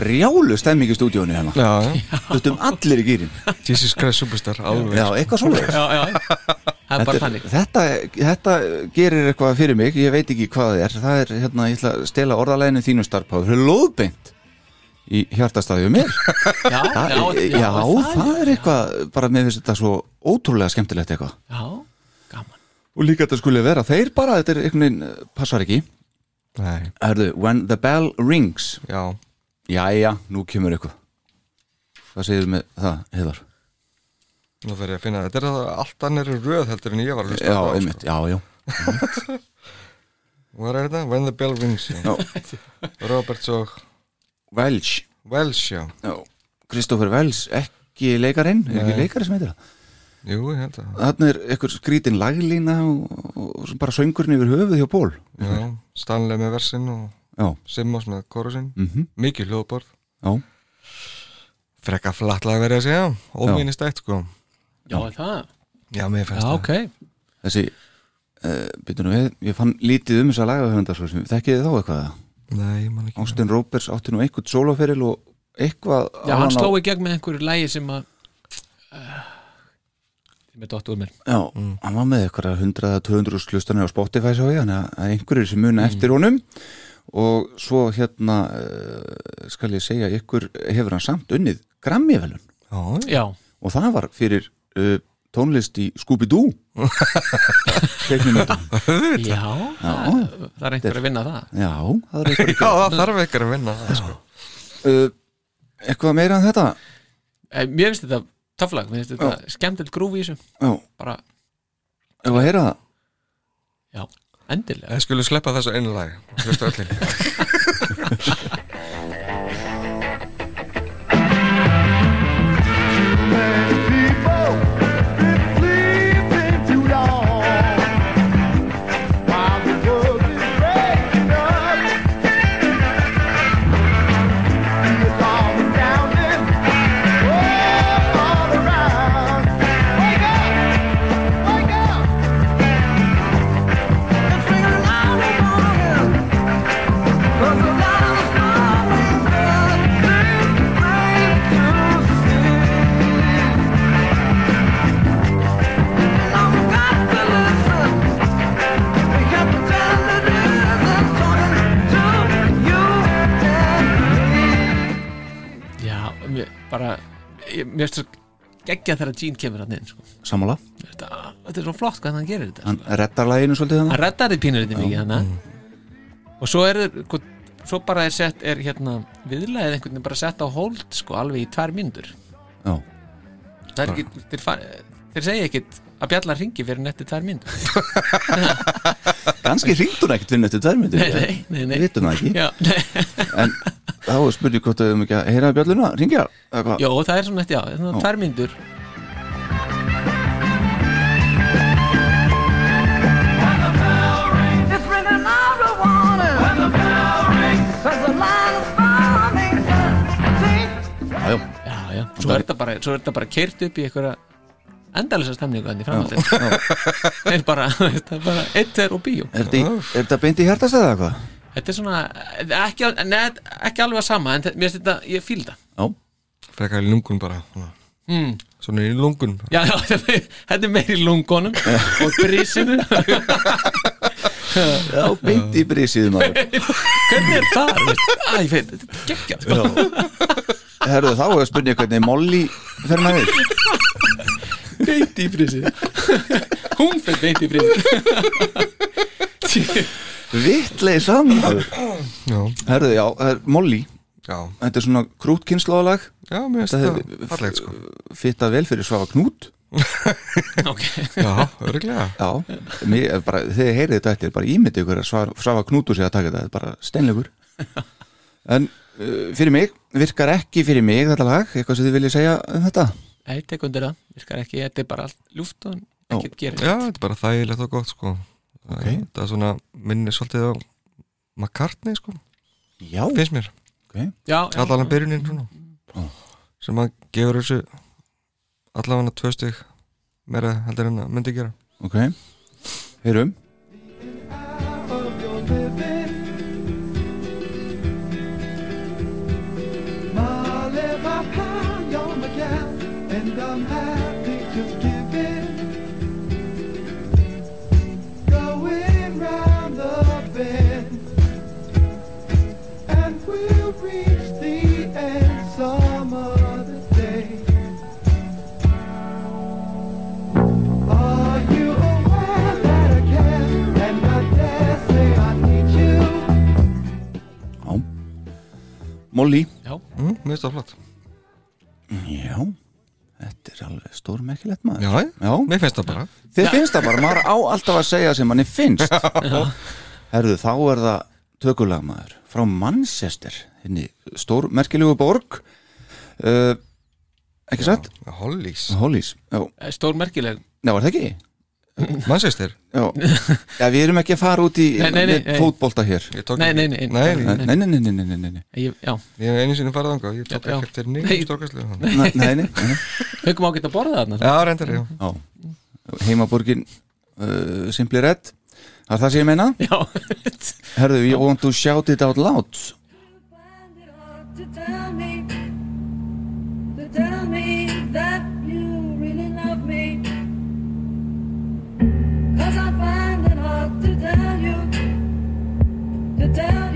brjálu stemming í stúdíónu hérna. Já, já, Þurftum allir í gýrin Jesus Christ Superstar alveg. Já, eitthvað svona já, já, það er bara þannig. þetta, þetta gerir eitthvað fyrir mig Ég veit ekki hvað það er. Það er, hérna, ég ætla að stela orðaleginu þínu starfpáður Það er lóðbeint í hjartastæðju mér. Já, Það, já, já, það er eitthvað bara með þess að þetta svo ótrúlega skemmtilegt eitthvað. Já, gaman. Og líka þetta skulle vera þeir bara, þetta er einhvern veginn passar ekki. Nei, Erðu, when the bell rings já, Jæja, nú kemur eitthvað. Hvað segir með það, Heiðar? nú fer ég að finna Þetta er það allt annir röð heldur en ég var að hlusta Já, sko. einmitt, já, já. Hvað er þetta? When the bell rings. Roberts og Welch Welsh, já. Kristoffer Welch, ekki leikarinn ekki leikari sem heitir það? Jú, ég held að Þannig er eitthvað skrítin laglína og, og, og bara söngurinn yfir höfuð hjá Ból Já, Stanley með versin og Já, Simmons með korusinn mhm, Mikið hljóðborð. Já, Frekka flattlag verið að segja. Óminnistætt, sko. Já, er það, Já, mér já, finnst það. ok. Þessi uh, Býtum við, ég fann lítið um þess að sem Þekkið þið þá eitthvað? Nei, ég man ekki. Austin Roberts átti nú eitthvað sóloferil og eitthvað já, hann á- sló í gegn með einhverju lægi sem að uh, með dottu úr mér. Já, hann var með eitthvað 100-200 slustanir á Spotify svo ég, þannig að einhverjir sem muna eftir honum og svo hérna uh, skal ég segja, ykkur hefur hann samt unnið Grammy-velun Já, já, og það var fyrir uh, tónlist í Scooby-Doo. Teiknumöndum já, það, það er einhver að vinna það. Já, það er eitthvað, Já, það þarf ekkert að vinna það, sko. uh, eitthvað meira en þetta? Eh, mér finnst þetta töflag, mér finnst þetta skemmtilegt grúfi í þessu. Já, bara, eitthvað að heyra það? Já, endilega. Ég skulle sleppa þessu einu lag Hlusta öllin bara ég, mér finnst það geggja þegar Gene kemur hann inn sko. Sammála, þetta, þetta er svo flott hvað hann gerir þetta hann reddar laginu svolítið hann þannig reddar þið pínur þetta mikið hann og svo er sko, svo bara er sett er hérna viðlæðið einhvern veginn bara sett á hold sko alveg í tvær myndur Já, það er ekki, þeir, fa- þeir segja ekkit að bjallar ringi fyrir netti tvær myndur kannski hringt hún ekkert vinn eftir tværmyndir nei, nei, nei, nei. Við vitum það ekki. Já, nei. En þá er spurning hvort við höfum ekki að heyra bjölluna, ringja? Jó, það er svona eftir, já, svona tvær myndur? Já, já, Já, svo er þetta bara, er bara keirt upp í einhverja endalisa stemningu enn í framhaldið Það er bara, er bara eitt, tveir og bíó. Er þetta, er beint í hjartastæða eða hvað? Þetta er svona, ekki, neð, ekki alveg að sama en þe- mér finnst þetta, ég fíl það Já, Frekka í lungun bara svona. mm. Svona í lungun. Já, já, þetta er- þetta meir í lungunum og brísinu já beint í brísið maður. Hvernig er það? Æ, ég feit, þetta er geggjað sko. Herðu þá er spurning hvernig Molly fer með þig. Beint í brísinu Hún fyrir beint í brísinu Vittlega saman Já, Herðu, já, það er Molly. Já, Þetta er svona krútkynnslóðalag já, mér finnst Þetta það fallegt sko. Fitta vel fyrir Svafa Knút. Ok, Já, örglega Já, mér, bara, þegar ég heyrið þetta eftir bara ímyndi ykkur að Svafa, Knútur sig að taka þetta Þetta er bara steinlegur. En uh, fyrir mig, virkar ekki fyrir mig þetta lag, eitthvað sem þið viljið segja um þetta? Nei, tek undir það, virkar ekki, þetta er bara allt ljúft og ekkert gerir Já, þetta er bara þægilegt og gott sko Ok. Þetta er svona minni svolítið á McCartney sko, Já, finnst mér. Ok. Já, já, Allan að byrjunin svona. Sem að gefur þessu allavega tvö stygg meira heldur en að myndi gera. Ok, heyrum Molly. Já, mm, Mér finnst það flott. Já, þetta er alveg stórmerkilegt maður. Já, Já. mér finnst það bara. Þið finnst það bara, maður á alltaf að segja sem manni finnst. Herðu, þá er það tökulagmaður frá Manchester henni stórmerkilegu borg. Uh, Ekki satt? Hollís Hollís, já, stór merkileg já, var það ekki? Manchester? Já, já við erum ekki að fara út í fótbolta hér. Ég tók Nei, nei, nei, nei, Nei, nei, nei, nei. Ég, Ég hef einu sinni farið ánga Ég tók ekki eftir Nei. nýjum stórkastlega Nei, nei, nei, fengum ágætt að borða þarna Já, reyndar, já. Já, heimaborgin uh, Simply Red Það er það sem ég meina. Já, Herðu, you want to shout it out loud. Find it hard to tell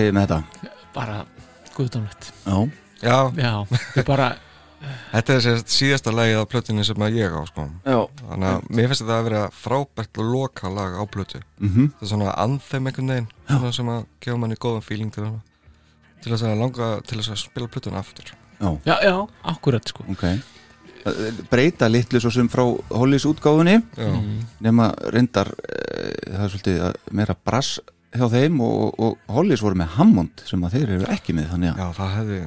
segir með þetta? bara guðdónlegt Já, Já, Já, þetta er bara þetta er sérst síðasta lagið á plötunni sem að ég á sko. já, Þannig að mér finnst þetta að vera frábært og loka lag á plötu. Mhm. Það er svona anthem einhvern veginn svona sem að gefa manni góðan feeling til, til að langa til að spila plötuna aftur. Já, Já, já, akkurat sko. Ok. Breyta litlu svo sem frá Hollís útgáfunni. Já, nema reyndar e, það er svolítið að meira brass hjá þeim og, og Hollís voru með Hammond sem að þeir eru ekki með þannig að já það hefði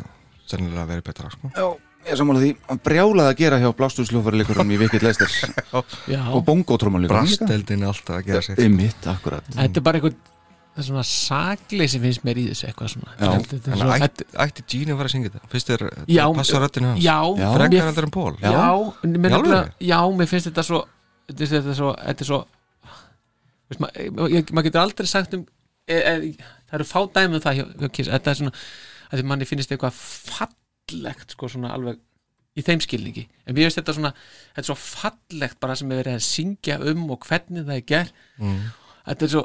sennilega verið betra sko. Já, ég sammála því. Að brjálað að gera hjá blástúrsljófarleikurum í Vikit Leisters Já, og bongótrómanleikur Brastdeldin er alltaf að gera sér Einmitt, akkurat. Þetta er bara eitthvað það er svona sagleysi finnst mér í þessu eitthvað svona. Er ætti, ætti Gene að fara að syngja þetta? Fyrst er Já, passa röddinu hans. Já, Já. Frekar endur en Pól Já. Já, mér, finnst þetta svo þetta er- þetta er svo, svo veist, ma, ég, maður getur aldrei sagt um e, e, það eru fá dæmi um það hjá, hjá Kiss, þetta er svona að því manni finnst eitthvað fallegt sko svona alveg í þeim skilningi. En mér finnst þetta svona, þetta er svo fallegt bara sem er verið að syngja um og hvernig það er gert. Mm. þetta er svo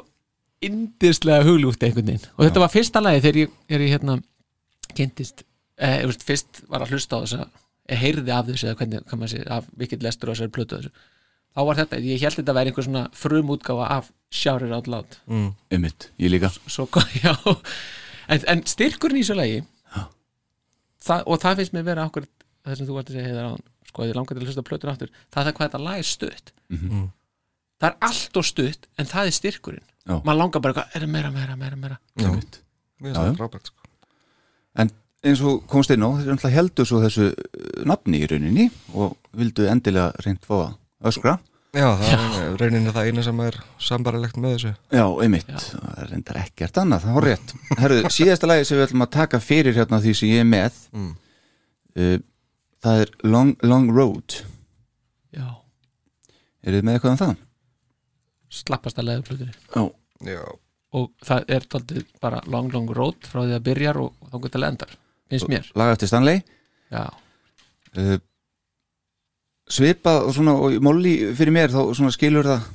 indislega huglútt einhvern veginn. Og þetta var fyrsta lagi þegar ég, er ég hérna kynntist, eh, fyrst var að hlusta á þess að heyrði af þessu eða hvernig, hvað maður sé, af mikill lestur á þessari plötu og þessu þá var þetta, ég held þetta að vera einhver svona frumútgáfa af Shout It Out Loud Mm. Einmitt, ég líka. Svo, já. En, en styrkurinn í þessu lagi það, og það finnst mér vera okkur það sem þú vart að segja heiðar á sko, ég langar til að hlusta á plötun aftur það er það hvað þetta lag er stutt. Mhm. það er allt og stutt en það er styrkurinn. Maður langar bara, eitthvað, er það meira, meira, meira, meira? Frábært sko. En eins og komst inn á, heldur svo þessu uh, nafni í rauninni og vildu endilega reynd fá að öskra. Já, það er rauninni það eina sem er sambarilegt með þessu. Já, einmitt, það er reyndar ekkert annað, það var rétt. Herru, síðasta lagi sem við ætlum að taka fyrir hérna því sem ég er með Mm. uh, það er Long, Long Road. Já, Er þið með eitthvað um það? slappast að leiða plötunni. Já, Já, og það er daldið bara long, long road frá því að byrjar og, þá getur endar finnst mér. Laga eftir Stanley. Já, uh, svipað og svona og Molly fyrir mér þá svona skilur það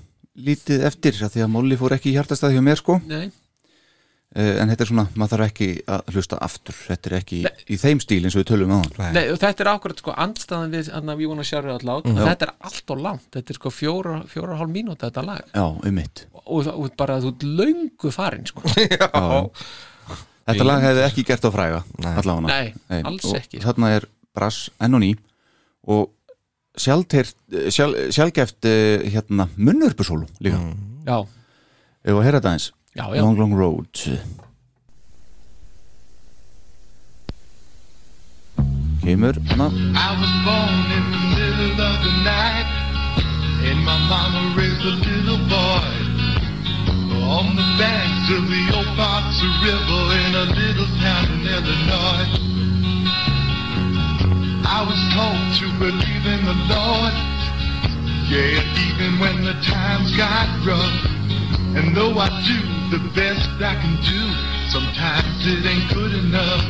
lítið eftir af því að Molly fór ekki í hjartastað hjá mér sko. Nei, uh, en þetta er svona, maður þarf ekki að hlusta aftur, þetta er ekki í þeim stíl eins og við tölum á hann Nei, þetta er akkurat sko andstaðan við hann að við vona sjárið allát Mhm. þetta er allt og langt, þetta er sko fjóra, fjóra hálf mínúta þetta lag. Já, um mitt og, og bara þú ert löngu farin sko. Þetta lag hefði ekki gert á fræga allavega. Nei, alls og ekki. Þarna er brass enn og ný. Og sjálfgeft sjálf, sjálfgeft eh, hérna, munnurpusólu líka. Já, Ef að heyra þetta eins Já, já. Long Long Road. Kemur hana. I was born in the middle of the night, and my mama raised a little boy. On the banks of the old Boxer River in a little town in Illinois. I was told to believe in the Lord, yeah, even when the times got rough. And though I do the best I can do, sometimes it ain't good enough.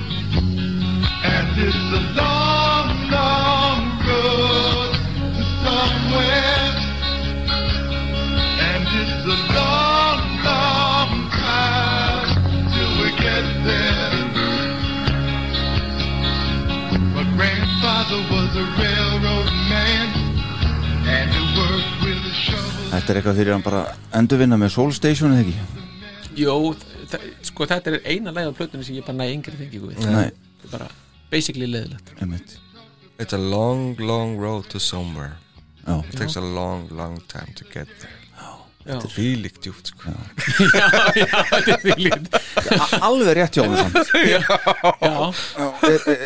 And it's a long, long road to somewhere. And it's a long, long time till we get there. Þetta er eitthvað fyrir hann bara endurvinna með Soul Station eða ekki Jó, sko þetta er eina leið á plötunni sem ég bara næ yngri þengingu við Nei. Þetta er bara basically leiðilegt Einmitt. It's a long, long road to somewhere Já. It takes a long, long time to get there. Þetta er fílíkt djúpt sko. Já, já, þetta er A- Alveg rétt hjá hann samt. Já,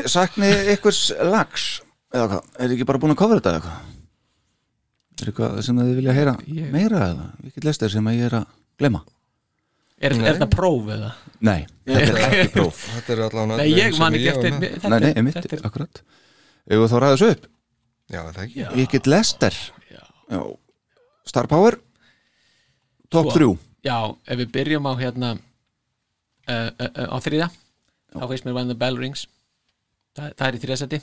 Sakni ykkurs lags eða hvað, er ekki bara búin að kofra þetta eða hvað Er eitthvað sem þið vilja heyra Ég- meira eða? Vikið lestir sem að ég er að glema er, er þetta próf eða? Nei, þetta er ekki próf. Þetta er allavega Nei, ég man ekki eftir þetta, Nei, nei, einmitt, þetta er, akkurat. Þú þá ræðis upp? Já, það ekki? Já. Vikið lestir Já. Star Power Top Sko. 3 Já, ef við byrjum á hérna uh, uh, uh, á þriða þá finnst mér When the Bell Rings. Það, það er í þriðasæti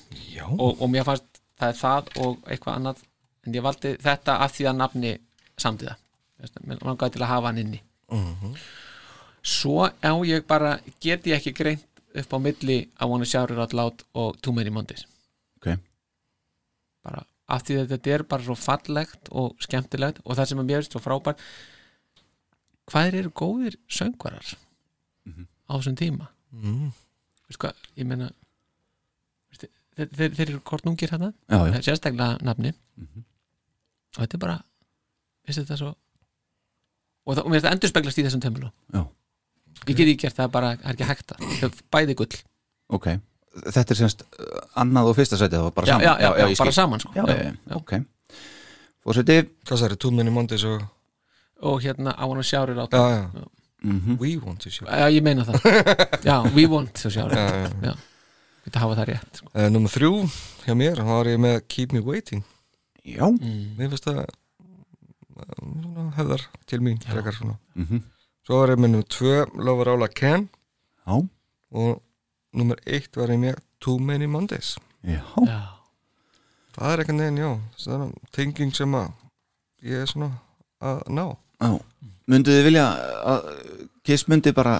og, og mér fannst það er það og eitthvað annað. En ég valdi þetta af því að nafni samtíða mér langaði til að hafa hann inni. Svo á ég bara get ég ekki greint upp á milli I wanna shout it out loud og Too many Mondays. Ok. bara af því að þetta er bara svo fallegt og skemmtilegt og það sem er finnst svo frábær hvað eru góðir söngvarar á þessum tíma? Mm. Veistu hvað, ég meina veistu, þeir, þeir, þeir eru kortnungir hérna. Það er sérstaklega nafni. Og þetta er bara veistu þetta svo og, það, og mér finnst það endur speglast í þessum tömlu. Já. ég get ekki gert það bara, það er ekki hægt það. Er bæði gull. Ok, þetta er semst uh, annað og fyrsta sætið það var bara Já, saman. já, já, bara saman, sko. já, Já, já, já. já, Ok. Fórseti Hvað er, Too Many Mondays og og hérna I wanna shout it out. Já, já. Mhm. We want to show já, ég meina það. Já, we want to shout it. Out já. þetta hafa það rétt sko. uh, Númer þrjú hjá mér, þá var ég með Keep Me Waiting. Já. Mm. Mér finnst það uh, svona, hefðar til mín frekar svona. Mhm. Svo var ég með nummer tvö Lover All I Can. Já, og nummer eitt var ég með Too Many Mondays. Já, já, Það er eitthvað neginn, já það er tenging sem að ég er svona að ná já Myndu þið vilja að Kiss myndi bara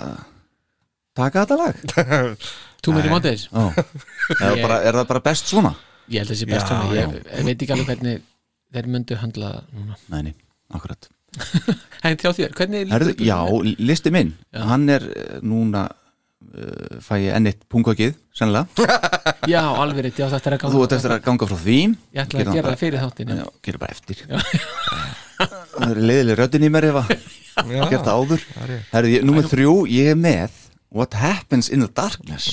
taka þetta lag? Too many Mondays. Já er, það bara best svona? ég held þessi best Já, svona ég, já. veit ekki alveg hvernig þeir myndu handla það núna. Nei, nei, akkurat. En þjá þér, hvernig Herðu, Já, listi minn Já. Hann er núna uh, fæ ég ennitt pungakið sennilega. Já, alveg rétt, já þetta er að ganga Þú ert eftir að ganga frá því. Ég ætla að gera það fyrir þáttinu Já, gera bara eftir Það er leiðileg röddin í mér ef að Já, gert það áður. Það er ég, númer þrjú, ég er með What Happens in the Darkness.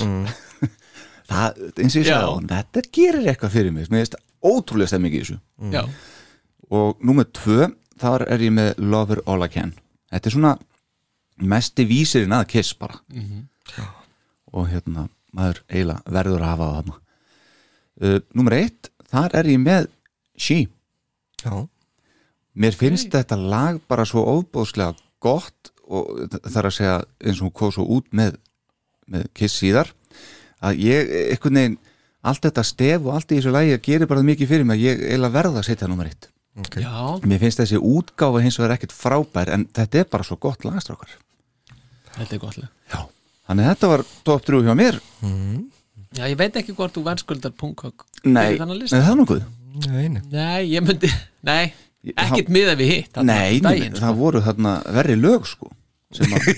Það, eins og ég sagði á hann Þetta gerir eitthvað fyrir mig. Mér finnst ótrúlega stemming í þessu. Já, Og númer tvö, þar er ég með Lover All I Can. Þetta er svona mesti vísirinn að kiss bara. Og hérna, maður eiginlega verður að hafa það þarna. Uh, Númer eitt, þar er ég með She. Já, Mér finnst þetta lag bara svo óbóðslega gott og það er að segja eins og hún kom svo út með, með Kiss síðar að ég, einhvern veginn allt þetta stef og allt í þessu lagi gerir bara mikið fyrir mig að ég eiginlega verða að setja nummer eitt. Ok. Já, Mér finnst þessi útgáfa hins vegar ekkert frábær en þetta er bara svo gott lagastrákar þetta er gott lag. Já, Þannig að þetta var top 3 hjá mér. Já, ég veit ekki hvort þú verðskuldar punkhögg Nei, nei það er nokkuð Nei, nei. Nei, ég myndi, nei, ekkert miða við hitt þarna Nei, nei, daginn, sko. það voru þarna verri lög sko sem að,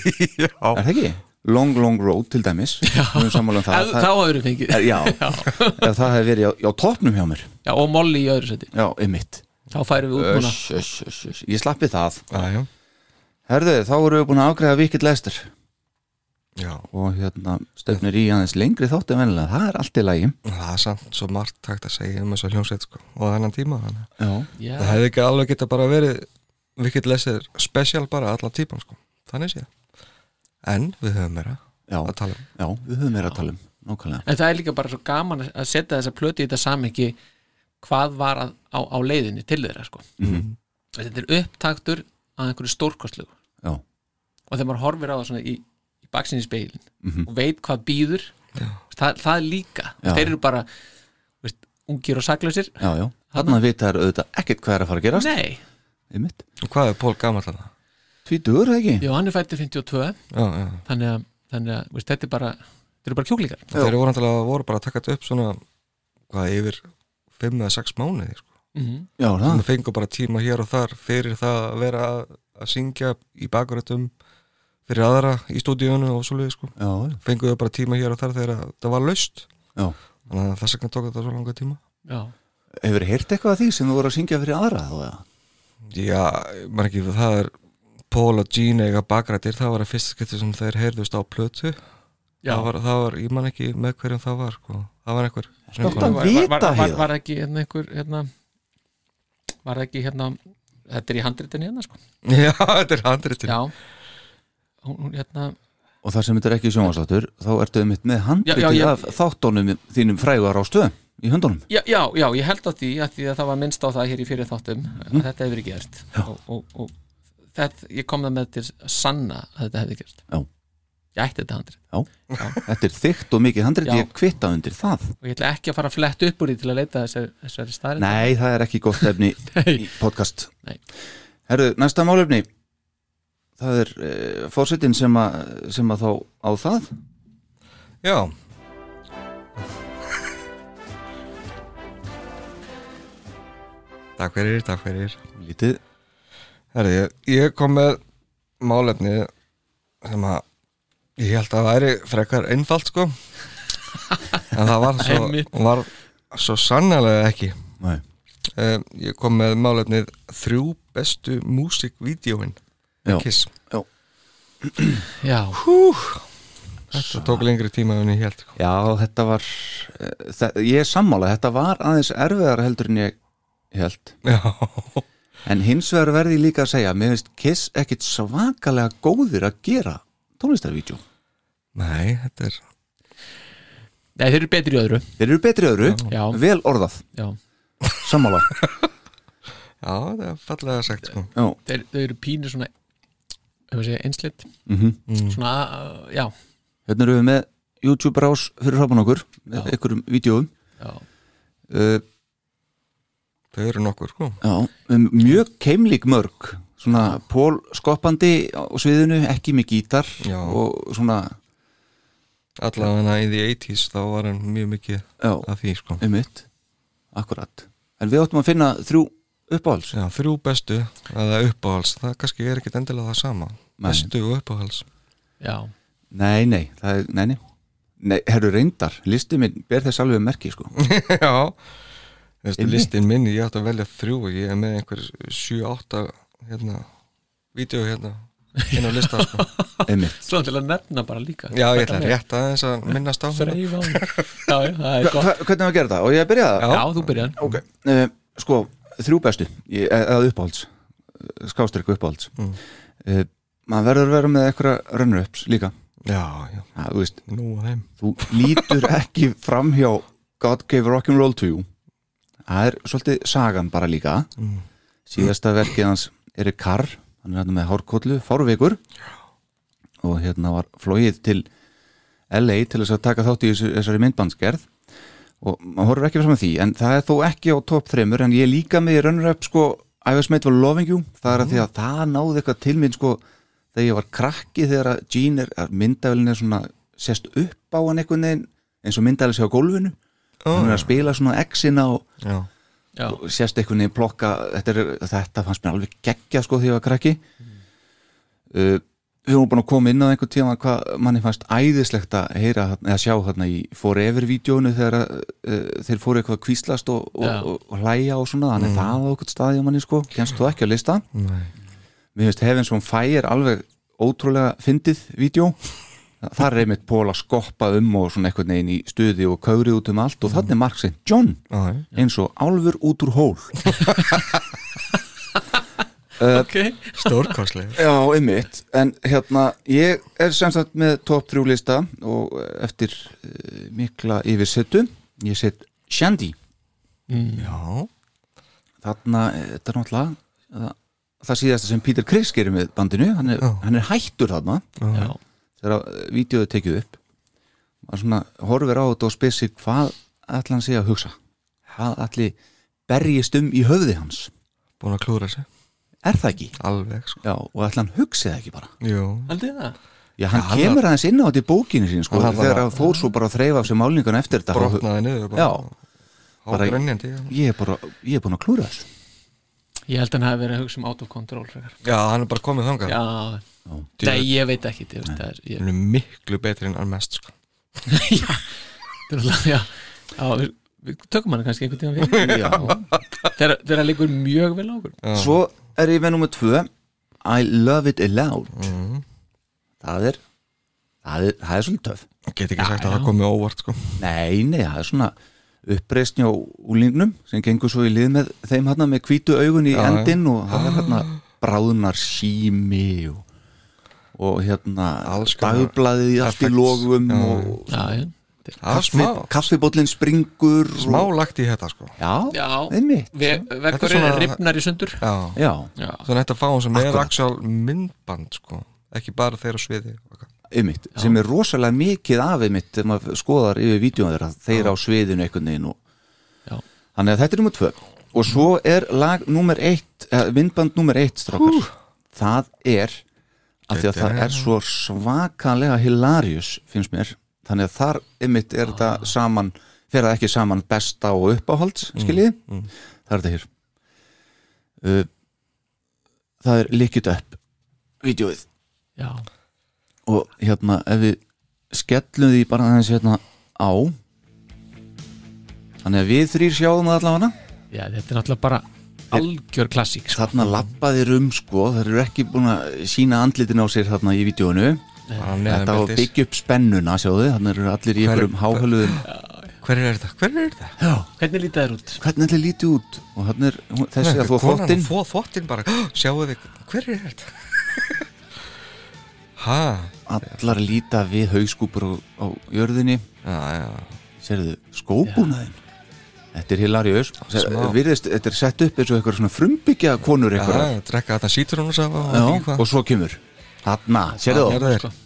Já. er það ekki? Long Long Road til dæmis Já, um það, Þá hafur við fengið er, Já, ef það hefði verið á, á topnum hjá mér Já, og Molly í öðru seti Já, einmitt Þá færum við út núna. Ég slappi það Já, já. Herðu, þá vorum við búin að ágreða Wicked Lester Já, og hérna stefnir í aðeins lengri þátt en vennilega, það er allt í lagi. Það er samt svo margt takt að segja um þess að hljómsveit sko, og þennan tíma þannig. Já, Já, Það hefði ekki alveg geta bara verið Wicked Lesser special bara allan típan sko, þannig séð. En við höfum meira já, að tala um. Já, við höfum meira að tala um. Nákvæmlega. En það er líka bara svo gaman að setja þessa plötu í þetta samhengi hvað var að, á, á leiðinni til þeirra sko. Mhm. Þetta er upptaktur að einhverju stórkostlegu. Já, og þegar maður horfir á það svona í, í speilin Mhm. og veit hvað býður það, það er líka. Já. þeir eru bara veist, ungir og saklausir. Já, já. Þarna vita þær auðvitað ekkert hvað er að fara að gerast. Nei, Einmitt. Og hvað er Pól gamall þarna? Tvítugur, eða ekki? já, hann er fættur 52 Já, já. Þannig að, þannig að veist, þetta er bara þetta eru bara kjúklingar. Þeir voru voru bara að taka þetta upp svona hvað yfir 5 eða 6 mánuði sko. mm Já, það? Fengur bara tíma hér og þar fyrir það að vera að, að syngja í bakgrötum fyrir aðra í stúdíunum og svoleiði sko. Fenguðu bara tíma hér og þar þegar það var laust. Já. Þannig að þess vegna tók þetta svo langa tíma. Já, Hefur heyrt eitthvað af því sem þú voru að syngja fyrir aðra þá eða? Já, maður ekki, það er Pól og Gene eiga bakrættir. Það var að fyrsta skipti sem þeir heyrðust á plötu. Já. það var, það var, ég man ekki með hverjum það var sko. það var einhver Var, var, vita, var, var ekki hérna einhver hérna, var ekki hérna þetta er í handritin hérna sko. Já, þetta er handritin. Já, hún, hérna. Og þar sem þetta er ekki sjónvarsáttur þá ertu einmitt með Já, handritið já, já. af þáttunum þínum frægar á stöðum í höndunum. Já, já, já, ég held á því að því að það var minnst á það hér í fyrir þáttum Mhm. að þetta hefur verið gert. Og, og, og þetta, ég kom það með til sanna að þetta hefði gert Já. Ég ætti þetta handrið Já, þetta er þykkt og mikið handrit Já. ég kvitta undir það. Og ég ætla ekki að fara að fletta upp úr því til að leita þessari, þessari staðrind Nei, það er ekki gott efni í podcast. Herru, næsta málefni það er e, fórsetin sem, að- sem að þá á það. Já. Takk fyrir, takk fyrir. Lítið. Herri, ég, ég kom með málefni sem að ég held að væri frekar einfalt sko. En það var svo, var svo sannlega ekki. Nei. um, ég kom með málefnið þrjú bestu músikvídeóin Já. Kiss. Já, þetta tók lengri tíma en ég held sko. Já, þetta var e, það, ég er sammála, þetta var aðeins erfiðar heldur en ég held Já, en hins vegar verði ég líka að segja mér finnst Kiss ekkit svakalega góðir að gera tónlistarvídeó. Nei, þetta er Nei, þeir eru betri öðru. Þeir eru betri öðru, Já. vel orðað. Já, sammála. Já, það er fallega sagt sko. Já, þeir, þeir eru pínur svona að segja einsleitt mhm. Svona, uh, já, Hérna erum við með YouTube rás fyrir hrapan okkur með einhverjum vídeoum já. Uh, þau eru nokkur sko. Já, mjög keimlík mörg. Svona pól skoppandi á sviðinu, ekki með gítar Já. og svona, allavega í the 80s þá var hann mjög mikið já, af því sko. akkurat, en við áttum að finna þrjú uppáhalds Já, þrjú bestu eða uppáhals, það kannski er ekkit endilega það sama Nei. bestu og uppáhals Já, Nei, nei, það er, nei, nei Nei, herru reyndar, listi minn ber þess alveg merki, sko Já Þessi Einmitt. listin minni, ég átti að velja þrjú og ég er með einhver 7-8 hérna, vídeo hérna inn á lista sko. Svona til að nefna bara líka Já, ég ætla rétt aðeins að minnast á hérna. Þreif á Já, já, það er Hva, gott hva, Hvernig var að gera það? Og ég að byrja það? Já. Þú byrjar Ok, uh, sko, þrjú bestu ég- eða uppáhalds skástrík uppáhalds. Mm. uh, maður verður að vera með eitthvað runner-ups líka. Já, já, ja, þú veist, að þú lítur ekki fram hjá God gave rock'n'roll to you það er svolítið sagan bara líka. Mm. síðasta verkið hans er Karr. Hann er hérna með hárkollu, fárveikur og hérna var flóið til LA til þess að taka þátt í þessari myndbandsgerð og maður horfir ekki fram að því en það er þó ekki á topp þreymur en ég líka með í runner-up sko I was made for loving you. Það er að því að það náði eitthvað til minn sko þegar ég var krakki þegar að Gene er, að myndavélin er svona sest upp á hann einhvern veginn eins og myndavélin sé á gólfinu. Hann er að spila svona X-ina og, Já, Já, og sést einhvern veginn plokka. Þetta, er, þetta fannst mér alveg geggja sko þegar ég var krakki. Uh, við vorum búin að koma inn á einhvern tíma hvað manni fannst æðislegt að heyra þarna- eða sjá þarna í Forever-vídeónu þegar uh, þeir fóru eitthvað að kvíslast og, og, og, og hlæja og svona. Þannig það á okkur staði á manni sko. Kennst þú ekki að lista nei. Mér finnst Heavens on Fire alveg ótrúlega fyndið vídeo það er einmitt Pól að skoppa um og svona einhvern veginn í stuði og kauri út um allt og þannig er Mark St. John eins og álfur út úr hól ok. Stórkostlega Já, einmitt, en hérna ég er sem sagt með top 3 lista og eftir uh, mikla yfirsettu, ég set Shandy, Já, þarna eh, þetta er náttúrulega það, það síðasta sem Peter Criss gerir með bandinu. Hann er, hann er hættur þarna. Já, þegar uh, vídeoðu tekið upp. Maður svona horfir á þetta og spyr sig hvað ætla hann sé að hugsa? Hvað ætli berjist um í höfði hans? Búin að klúra sig er það ekki? Alveg, sko. Já, og ætla hann hugsi það ekki bara. Jú, haldið það? Já, hann Já, hann kemur aðeins inn á þetta í bókinu sín sko, Hann var þegar bara- hann fór svo bara að þreifa af sér málningun eftir þetta brotnaði niður Já, Há bara- grönjandi Já, ég er bara, ég er búin að klúra þessu. Ég held að hann hafi verið að hugsa um out of control frekar. Já, hann er bara komið þangað. Já, Djú- nei, ég veit ekki ég veist, það er, ég, Hann er miklu betri en Armest, sko. Já, það er alveg, já, já við, við tökum hann kannski einhvern tíma fyrir. Þegar þegar hann liggur mjög vel á okkur. Já. Svo er ég með nummer tvö? I Love It Aloud. Það er það er, það er svolítið töf Get ekki Já, sagt að já. það komið óvart, sko. Nei, nei, það er svona uppreisni á úlingnum sem gengur svo í lið með þeim hérna með hvítu augun í Já, já. endin og það er hérna bráðunar sími og, og hérna dagblaðið í allt í logum Já. og Er smá, kaffibóllin springur smá og, lagt í þetta, sko. Já, já. Einmitt. Ve Þetta vekkur er ripnar í sundur. Já, Já, Já, þannig að þetta fá hann sem er actual myndband, sko. Ekki bara þeirra sviði. Einmitt, sem er rosalega mikið af einmitt þegar maður skoðar yfir vídjóðum þeirra þeir á sviðinu einhvern veginn þannig að þetta er nummer tvö. Og svo er lag nummer eitt eh, myndband nummer eitt strákar. Það er af því að það er svo svakalega hilarious finnst mér þannig að þar einmitt er þetta saman fer það ekki saman besta og uppáhalds skiljið, það er þetta hér. Uh, það er Lick It Up vídjóið já, og hérna ef við skellum því bara aðeins hérna á. Þannig að við þrýr sjáum það allavega. Já, þetta er náttúrulega bara algjör klassík sko. þarna lappaðir um sko. Þeir eru ekki búin að sína andlitin á sér þarna í vídjónu þetta á að byggja upp spennuna sjáðu, þannig eru allir í Hver- einhverjum háhöluðum. Hver er þetta? Hver er þetta? já, Hvernig lítið þær út? hvernig ætli lítið út? Og hann er þessi að þú þóttinn Fó þvottin bara, sjáu þig Hver er þetta? ha, allar líta við hauskúpur á, á jörðinni. Já, já. Sérðu skóbúnaðin þetta er. Virðist, þetta er sett upp eins og eitthvað svona frumbyggja konur Já, eitthvað drekka þetta sítrónusafa Já, og svo kemur Þarna, sérðu? Hérna það? er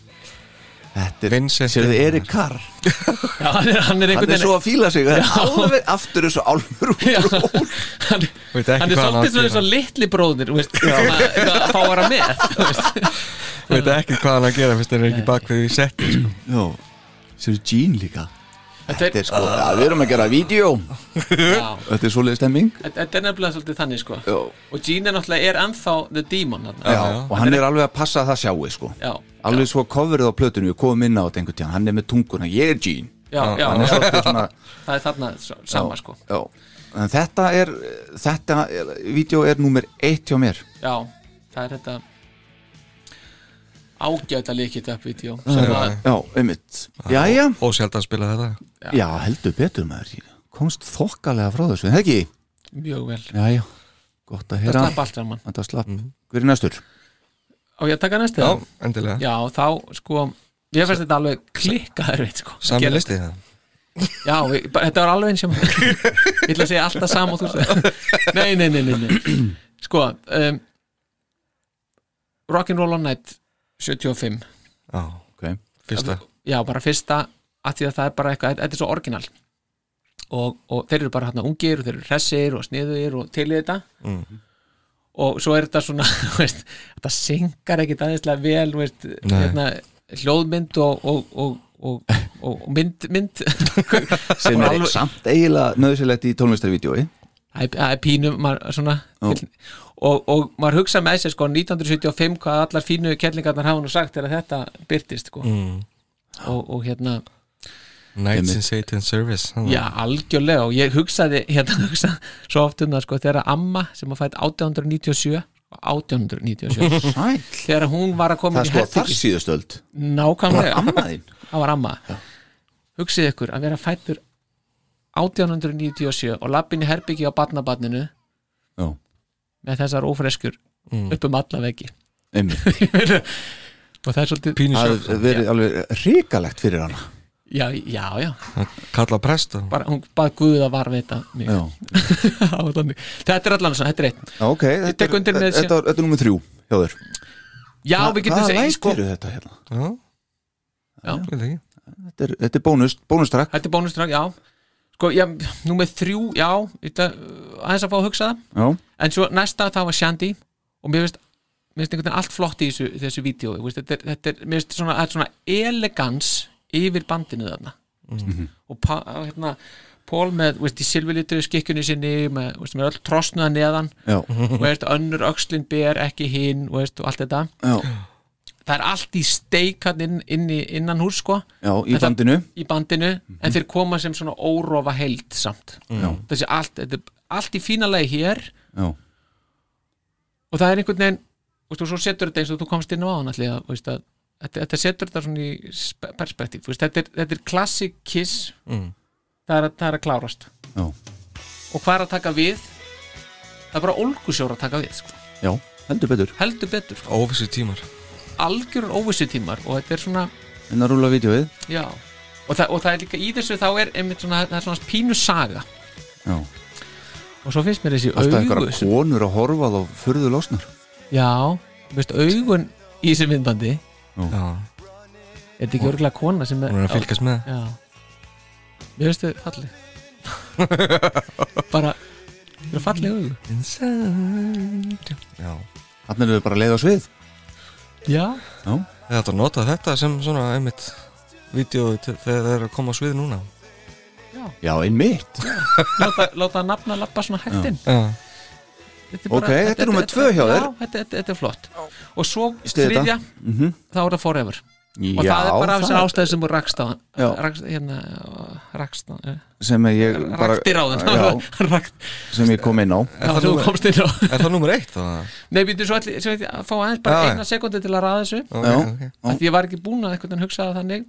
Þetta er, Vincent sérðu er- Erik Carr Já, hann er, hann er Hann einhvern er svo að fíla sig það er Alveg aftur þessu hól. Hann, Veit ekki hann er hann svolítið svona eins og litli bróðir veist, svona, eitthvað að fá að vera með þú. Veit ekki hvað hann að gera fyrst hann er ekki bak við í setti sko. Já, sérðu Gene líka Þetta er, sko, já, við erum að gera vídeo. Já, Þetta er svoleiði stemming. Þetta er nefnilega svolítið þannig sko. Já, og Gene er náttúrulega er ennþá the demon þarna. já, og hann er alveg að passa að það sjáu sko. Já, Alveg svo coverið á plötunum, við komum inn á þetta einhvern tíðan Hann er með tunguna, ég er Gene. Já, já, Hann er já, svolítið svona það er þarna s- sama sko. Já, en þetta er Þetta, er, vídeo er númer eitt hjá mér. Já, það er þetta ágæta líkit upp vídeo sem að, Já, einmitt. Jæja, Og sjaldan spila þetta. Já, heldur betur maður. Komst þokkalega frá þessu, ekki? mjög vel. Jæja, gott að það heyra. slapp allt saman Þetta slapp, hver er næstur? á ég að taka næstu? Já, endilega. Já, þá sko ég fannst þetta alveg klikkaður veit sko. Sami Gera- listi það Já, við, þetta var alveg eins og Ég ætla að segja alltaf sama og þú segir Nei, nei, nei, nei, nei. Sko um, Rock'n'Roll on Night 75 Já, Ok, fyrsta. Já, bara fyrsta að því að það er bara eitthvað, þetta er svo orginal. Og, og þeir eru bara hérna ungir og þeir eru hressir og sniðugir og til í þetta. Mhm. og svo er þetta svona veist, þetta syngar ekkit aðeinslega vel veist, hérna, hljóðmynd og, og, og, og, mynd, mynd. Sem er samt eiginlega nöðsilegt í tónlistarvídeói. Það er- það er pínu maður, svona, Já. til, og, og maður hugsa með sér sko 1975 hvað allar fínu kellingarnar hafa nú sagt þegar þetta byrtist sko. mm. og, og hérna Nights in Satan's Service hann- Já, algjörlega og ég hugsaði hérna hugsa svo oft um það sko þegar amma sem að fætt 1897 1897 Sæl. þegar hún var að koma það er inn í sko þar síðustöld nákvæmlega, amma þín það var amma hugsið ykkur að vera fættur 1897 og lappin í herbyggi á barnabarninu Já. Með þessar ófreskur Mm. upp um alla veggi. Og það er svolítið Pínu það verið alveg ríkalegt fyrir hana. Já, já, já, Kalla prest og bara hún bað Guð að varveita mig. Þetta er allan svona, þetta er eitt Já, ok, þetta tek er, undir með þessi- þetta, þetta er nummer þrjú hjá þér. Já, við getum Hvað segið læt sko, eru þetta hérna? Já, Já. Þetta er, þetta er bónus, bónustrakk þetta er bónustrak, já sko, já, nú með þrjú, já þetta, aðeins að fá að hugsa það. Já, en svo næsta það var Shandy. Og mér finnst, einhvern veginn allt flott í þessu, þessu vídeo, þetta er, þetta er, mér finnst svona, svona elegans yfir bandinu þarna. Og pa, hérna Pól með, veist, í silvilitru skikkjunni sinni með, veist, með öll trosnuða neðan. Já, og veist, önnur öxlin ber ekki hinn og, veist, og allt þetta. Já, það er allt í steik inn, inn í, innan hús sko. Já í En það- bandinu. Í bandinu en þeir koma sem svona órofa heild samt. Já. þessi allt, þetta er allt í fína lagi hér. Já, og það er einhvern veginn veist, og svo setur þetta eins og þú komst inn á hann allir, veist, að, þetta, þetta setur þetta svona í spe- perspektíf veist, þetta, er, þetta er classic kiss. Mm. það, er, að- það er að klárast. Já, og hvað er að taka við? Það er bara ólgusjór að taka við sko. já, heldur betur. Heldur betur, Óvissi tímar algjörur óvissu tímar og þetta er svona En að rúla vídeoið já, og það, og það er líka í þessu þá er einmitt svona, það er svona pínu saga. Já, og svo finnst mér þessi alltaf augu einhverja sem- konur að horfa þá furðu losnar. Já, veist, augun í þessu myndbandi. Já, Er þetta ekki örgulega kona sem hún er að fylgjast með. Já. Mér finnst þau falleg. Bara falleg augu. Inside. Já. Þannig er þau bara að leiða á svið Já. Já, Ég ætla að nota þetta sem svona einmitt Vídeó þegar þeir eru að koma á svið núna. Já, einmitt. Láta, láta nafna lappa svona Já, Þetta Ok, þetta er númer tvö hjá þér. Já, þetta, þetta, þetta er flott. Og svo þriðja Mhm. Þá er það forever Og Já, það er bara af þessar það- ástæði sem þú rakst á rakst, hérna, rakst á sem ég bara Raktir á já, Rakt, sem ég kom inn á. Sem þú komst inn á. er það nummer eitt? þá? Nei, býttu svo allir, svo ég að fá aðeins bara Já, eina sekundi til að ræða þessu Ok, Já. ok. af því ég var ekki búin að einhvern veginn hugsa það þannig.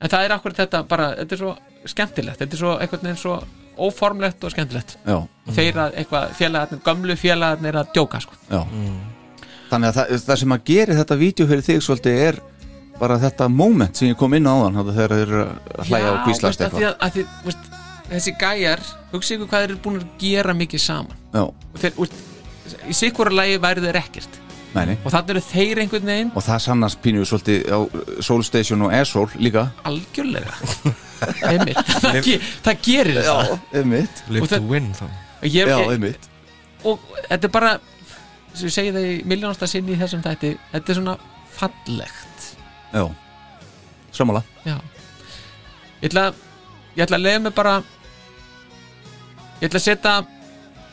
En það er akkur þetta bara, þetta er svo skemmtilegt, þetta er svo einhvern veginn svo óformlegt og skemmtilegt. Já, þeir að eitthvað félagarnir, gömlu félagarnir að djóka sko. já. Þannig að það, það sem að gera þetta vídeo fyrir þig svolítið er bara þetta moment sem ég kom inn á þann þegar þeir eru að hlæja og kvíslast eitthvað. þessi gæjar hugsa ykkur hvað þeir eru búin að gera mikið saman. Já, og þeir, veist, í sikvara lagi væri þeir ekkert. Næni og þannig eru þeir einhvern veginn. Og það sannast pínu svolítið á Soul Station og Asshole líka. Algjörlega. Það, ge, það gerir það. Live to það- win þá. Ég, Já, og þetta er bara sem ég segi það í miljónasta sinni í þessum þætti þetta er svona fallegt Já, sammála. Já. Ég ætla, ég ætla að leiða mig bara ég ætla að setja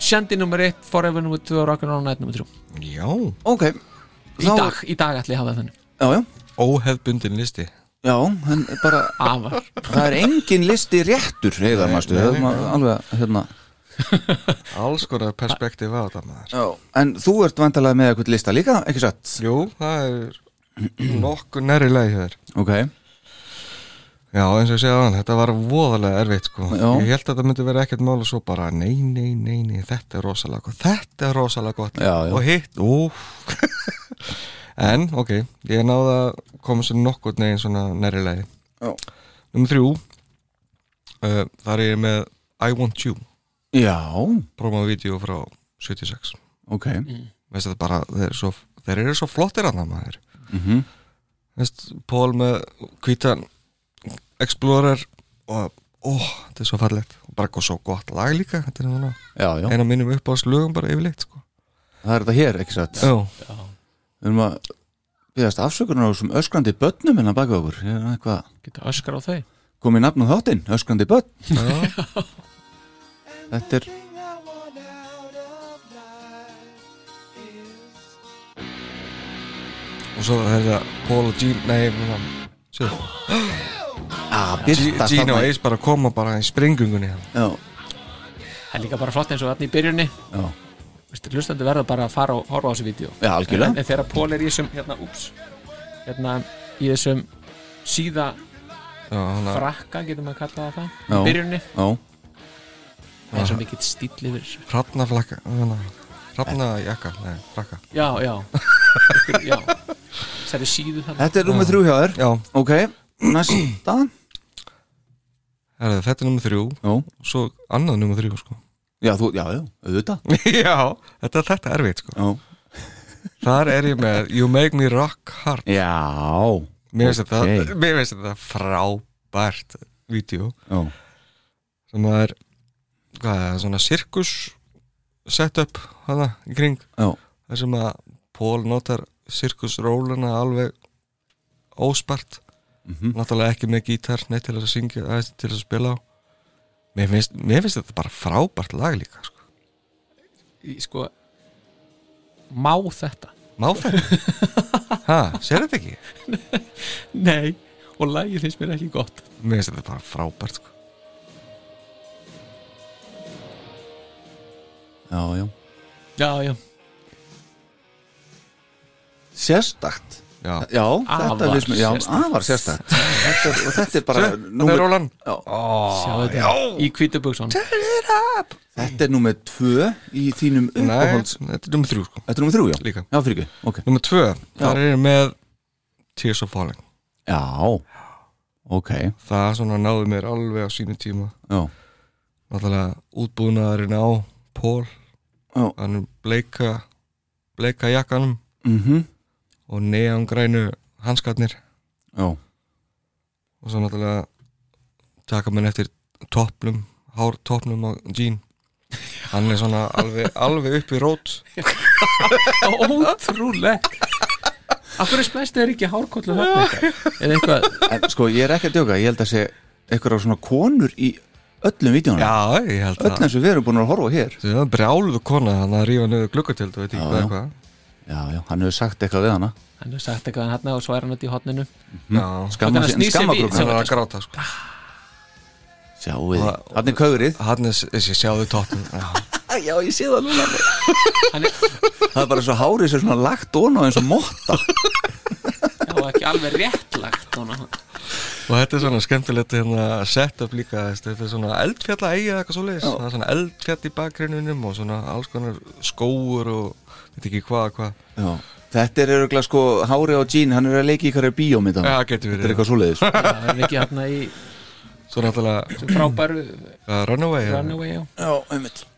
Shandy nummer 1, Forever nummer 2 og Rock'n'Roll Night nummer 3 Já, Ok, í dag, í dag ætla ég að hafa þannig. Já, já, óhefbundin listi. Já, en bara afar. Það er engin listi réttur heiðar nei, Það er alveg, hérna. Alls konar perspektíf á þetta maður. Já, en þú ert vandalega með eitthvað lista líka, ekki satt? Jú, það er nokkuð næri leið hér Ok, Já, eins og ég segja þannig, þetta var voðalega erfitt sko. Já. Ég held að þetta myndi vera ekkert mál og svo bara nei, nei, nei, nei, þetta er rosalega gott. Þetta er rosalega gott. Já, já. Og hitt, ú En, ok, ég náði að koma sér nokkuð neginn svona næri Já. Númer þrjú uh, Þar er ég með I Want You. Já, Promo-vídeó frá 76 ok. Þetta bara, þeir eru svo, þeir eru svo flottir að það maður mm Veist, Pól með hvítan Explorer og ó, þetta er svo fallegt. Og bara góð svo gott lag líka þetta er svona Já, já, eina mínum upp á slugum bara yfirleitt sko. það er þetta hér, ekki satt? Já, Við erum að byggast afsökunar á þessum öskrandi börnum en að baka okkur. Er Geta öskar á þau? komið nafn á þáttinn, öskrandi börn. Þetta er og svo er það Paul og Gene Nei, séu að byrta Gene og Ace bara koma bara í sprengungunni. Já, Það er líka bara flott eins og þarna í byrjunni. Hlustandi verður bara að fara og horfa á þessu vídeo. Já, en, algjörlega. En þegar Pól er í þessum hérna, úps, hérna í þessum síða Já, hana, frakka, getur maður kallað það Já. í byrjunni, Já, það er svo mikill stíl yfir þessu Hrafnajakka, nei, frakka. Já, já. Já, þessari síðu þarna. Þetta er nummið þrjú hjá þér? Já, Ok, næsta. Herrðu, þetta er nummer þrjú. Já, og svo annað nummer þrjú sko. já, þú, já, já, auðvitað. Já, þetta, þetta er erfitt sko. Já, Þar er ég með You Make Me Rock Hard. Já, Mér finnst Ok. þetta, mér finnst þetta frábært vídeo. Já, sem að er hvað er það, svona sirkus setup hana í kring já, þar sem að Pól notar sirkusróluna alveg óspart mhm, náttúrulega ekki með gítar neitt til að syngja, eh, til að spila á mér finnst, mér finnst þetta bara frábært lag líka sko. Í, Sko Má þetta? má þetta ha, sér þetta ekki? Nei, og lagið finnst mér ekki gott mér finnst þetta bara frábært sko. Já, já. Já, já, Sérstakt? Já, Já, þetta já, sérstakt. afar sérstakt. Þetta, er- Og þetta er bara þetta er númer, rólan já, sjá þetta. Í kvítubuksun Þetta er númer tvö í þínum nei, uppáhalds þetta er nummer þrjú sko. Þetta er númer þrjú, já? Líka. Já, fyrir ekki, ok. Nummer tvö, þar er ég með Tears of Falling. Já, ok, það svona náði mér alveg á sínu tíma. Já, náttúrulega útbúnaðurinn á Pól. Hann er bleika bleika jakkanum mhm, og neangrænu hanskarnir. Já. Og svo náttúrulega taka mér eftir toppnum hár toppnum á Jean. Hann er svona alveg, alveg upp í rót. Ótrúlegt. Af hverju splæst þeir ekki hárkollu þarna eitthvað? Eða eitthvað En sko, ég er ekki að djóka, ég held að sé eitthvað svona konur í öllum vídjónum já, ég held Öllum sem við erum búin að horfa hér. Það er brjáluðu kona hann að rífa niður gluggatöld og veit ekki Já, hvað já. eitthvað. Já, já, hann hefur sagt eitthvað við hana. Hann hefur sagt eitthvað hann og svo er hann út í hotninu já, Skamma, Þannig að snýr sér við, skammagrúkna sem- hann er að gráta sko. Sjáu þið, hann er kaurið hann er þessi sjáðu toppnum já, Já, ég sé það núna. Hann er Það er bara svo hárið svona lagt ón á eins og motta. Já, ekki alveg réttlagt núna. Og þetta er svona skemmtilegt hérna, setup líka þetta er svona eldfjalla eigi eða eitthvað svo leiðis það er svona eldfjall í bakgruninum og svona alls konar skóur og veit ekki hvað hvað. Já, þetta er öruglega sko Hári á Jean, hann er að leiki í hverju bíómyndan Já, getur Þetta er eitthvað svoleiðis. Já, hann er ekki hann í Svo náttúrulega frábæru Runaway ja. Runaway, já. Já,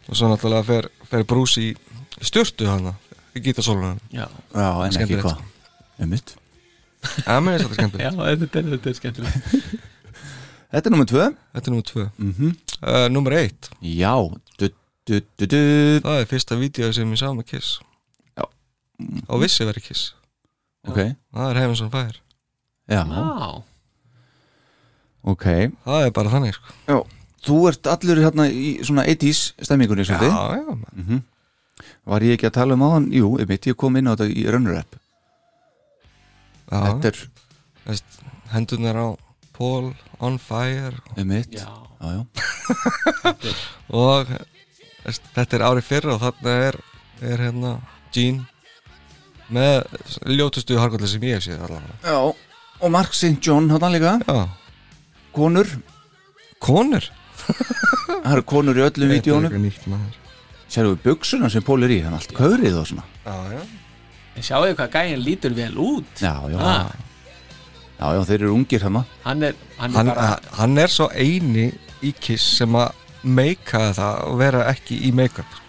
og svo náttúrulega fer, fer Bruce í stjörtu hana í gítarsólunum. Já, Já, en ekki hvað Einmitt Það með þess að þetta er skemmtilegt. Já þetta er, þetta er skemmtilegt. Þetta er nummer tvö. Þetta er nummer tvö. Mm uh, Nummer eitt. Já, du, du, du, du. Það er fyrsta vídeo sem ég sá með Kiss. Já. Og vissi verið Kiss. Ok, Það er Heavens on Fire. Já, Já, ok. Það er bara þannig sko. Já, þú ert allur hérna í svona 80s stemmingunni svolítið Já, já, man. Var ég ekki að tala um áðan? Jú, einmitt, ég kom inn á þetta í runner-up. já. Þetta er, Veist, Hendunar á Paul on Fire. Einmitt. Já, já, já. og veist, þetta er árið fyrra og þarna er, er hérna Gene með ljótustu harkolli sem ég hef séð allavega. Já Og Mark St. John hann líka. Já, Konur, konur? Það eru konur í öllum vídjónum Sérðu við buksuna sem Pól er í, hann allt kaurið og svona. Já, já en sjáu hvað gæinn lítur vel út? Já, já, ah, já, já, þeir eru ungir hann Hann er, hann er hann, bara hann er svo eini í Kiss sem að meika það og vera ekki í make-up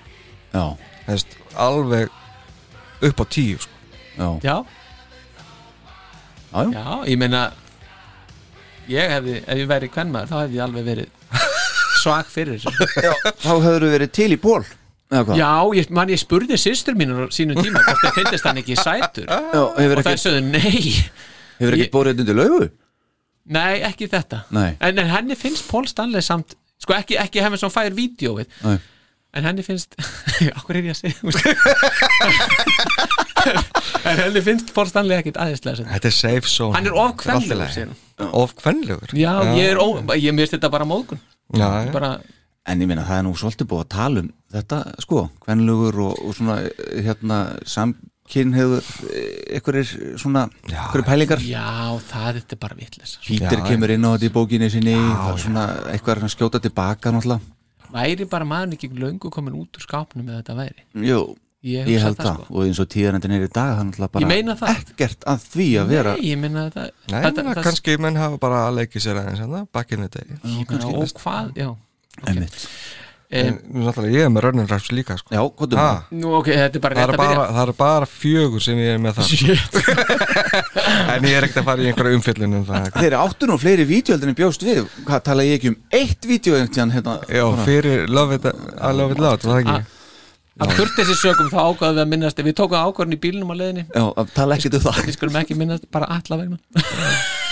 Já, Veist, alveg upp á tíu sko. já, Já, já, já. já, ég meina Ég hefði, ef ég væri kvennmaður þá hefði ég alveg verið svag fyrir þessu. Þá hefur verið til í hvað? Já, ég, man, ég spurði sýstur mínur á sínum tíma hvort það finnist hann ekki sætur Já, hefur og það sögðu nei hefur ekki ég- borðið undir laugu? Nei, ekki þetta Nei. en, en henni finnst Paul Stanley samt sko ekki, ekki hefði sem fær vídjóið Nei. en henni finnst okkur er ég að segja en henni finnst Paul Stanley ekkit aðeinslega Þetta er safe zone hann er of Þetta allt í kvenlegur lagi. segir hún. Of kvenlegur já, ég er ó, ég mist þetta bara móðgun Já, já. En ég meina það er nú svolítið búið að tala um þetta sko, kvenlugur og, og svona eh, hérna samkynhefur einhverjir svona einhverjir pælingar. já, það er bara vitlis Pítur Já, kemur inn á þetta í bókinni sinni það er svona eitthvað er að skjóta tilbaka náttúrulega. Væri bara maður ekki löngu komin út úr skápnum eða þetta væri? Jú, Ég ég, held það, það, sko. og eins og tíðarendin er í dag það er náttúrulega bara Ég meina það. ekkert að því að vera. Nei, ég minna þetta Nei, þetta, þetta, kannski menn hafa bara að leiki sér aðeins og já Einmitt. En ég er með Running Raps líka sko. Já? Nú, ok, þetta er bara það, rétt er að byrja. bara, það er bara fjögur sem ég er með það En ég er ekkert að fara í einhverja umfyllun um Þeir áttu nú fleiri vídeoöldin en bjóst við. Hvað tala ég ekki um eitt vídeo einhvern hérna? Já, fyrir Love It, Loud, var það ekki? Að kurtesi sögum þá ákvaðum við að minnast Við tókum ákvörðin í bílnum á leiðinni. Já, að tala ekkert um það. Við skulum ekki minnast bara alla vegna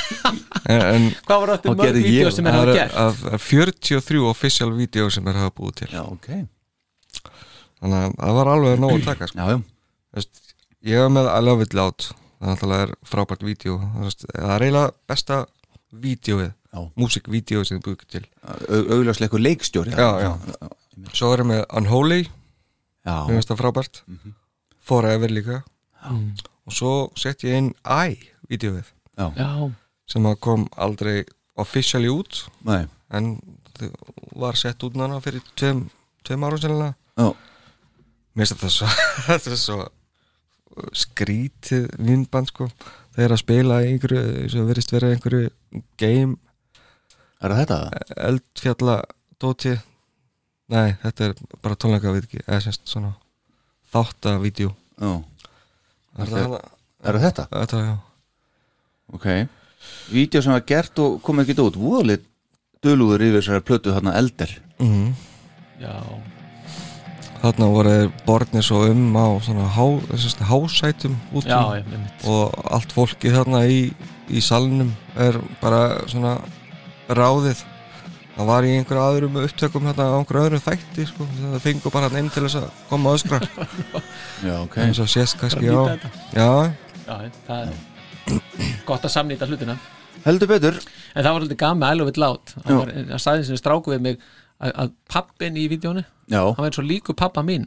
En, Hvað var þetta mörg vídeo sem er eru gert? að- að 43 official video sem er hafa búið til. Já, ok. Þannig að það var alveg nóg að taka sko. Já, já, Veist, Ég var með I Love It Loud. Það er frábært vídeo Það er- er eiginlega besta vídeoið Já. Músikvídeoið sem þið búið til. Eitthvað leikstjóri Já, já. Svo er ég með Unholy. Já, Mér finnst það frábært. Forever líka. Og svo sett ég inn I vídeoið Já, sem kom aldrei officially út nei, en var sett út nána fyrir tveim, tveim árum sennilega. Já, mér finnst þetta svo, þetta svo skrítið vinnband sko. Þeir eru að spila einhverju sem verist vera einhverju game. Er þetta? eldfjalla dóti. Nei, þetta er bara tónleika við ekki eða semst svona þáttavídeó. Já, er hana? er þetta? Þetta, já. Ok Vídeó sem var gert og kom ekki út. Vúðalit dölúður yfir þessari plötu þarna elder. Mm já. Þarna voru þeir borðnir svo um á svona há, hásætum út Já, og allt fólki þarna í, í salnum er bara svona ráðið. Það var í einhverju aðrum upptökum hérna á einhverju öðrum þætti sko, það fengu bara hann inn til þess að koma öskra Já, ok. Eins og sést kannski á já, Já, það er gott að samnýta hlutina. Heldur betur. En það var alltaf gaman I love it loud. Já. Hann var, að staðin sem stráku við mig að, að pappin í vídjónu Já, hann var eins og líku pappa minn.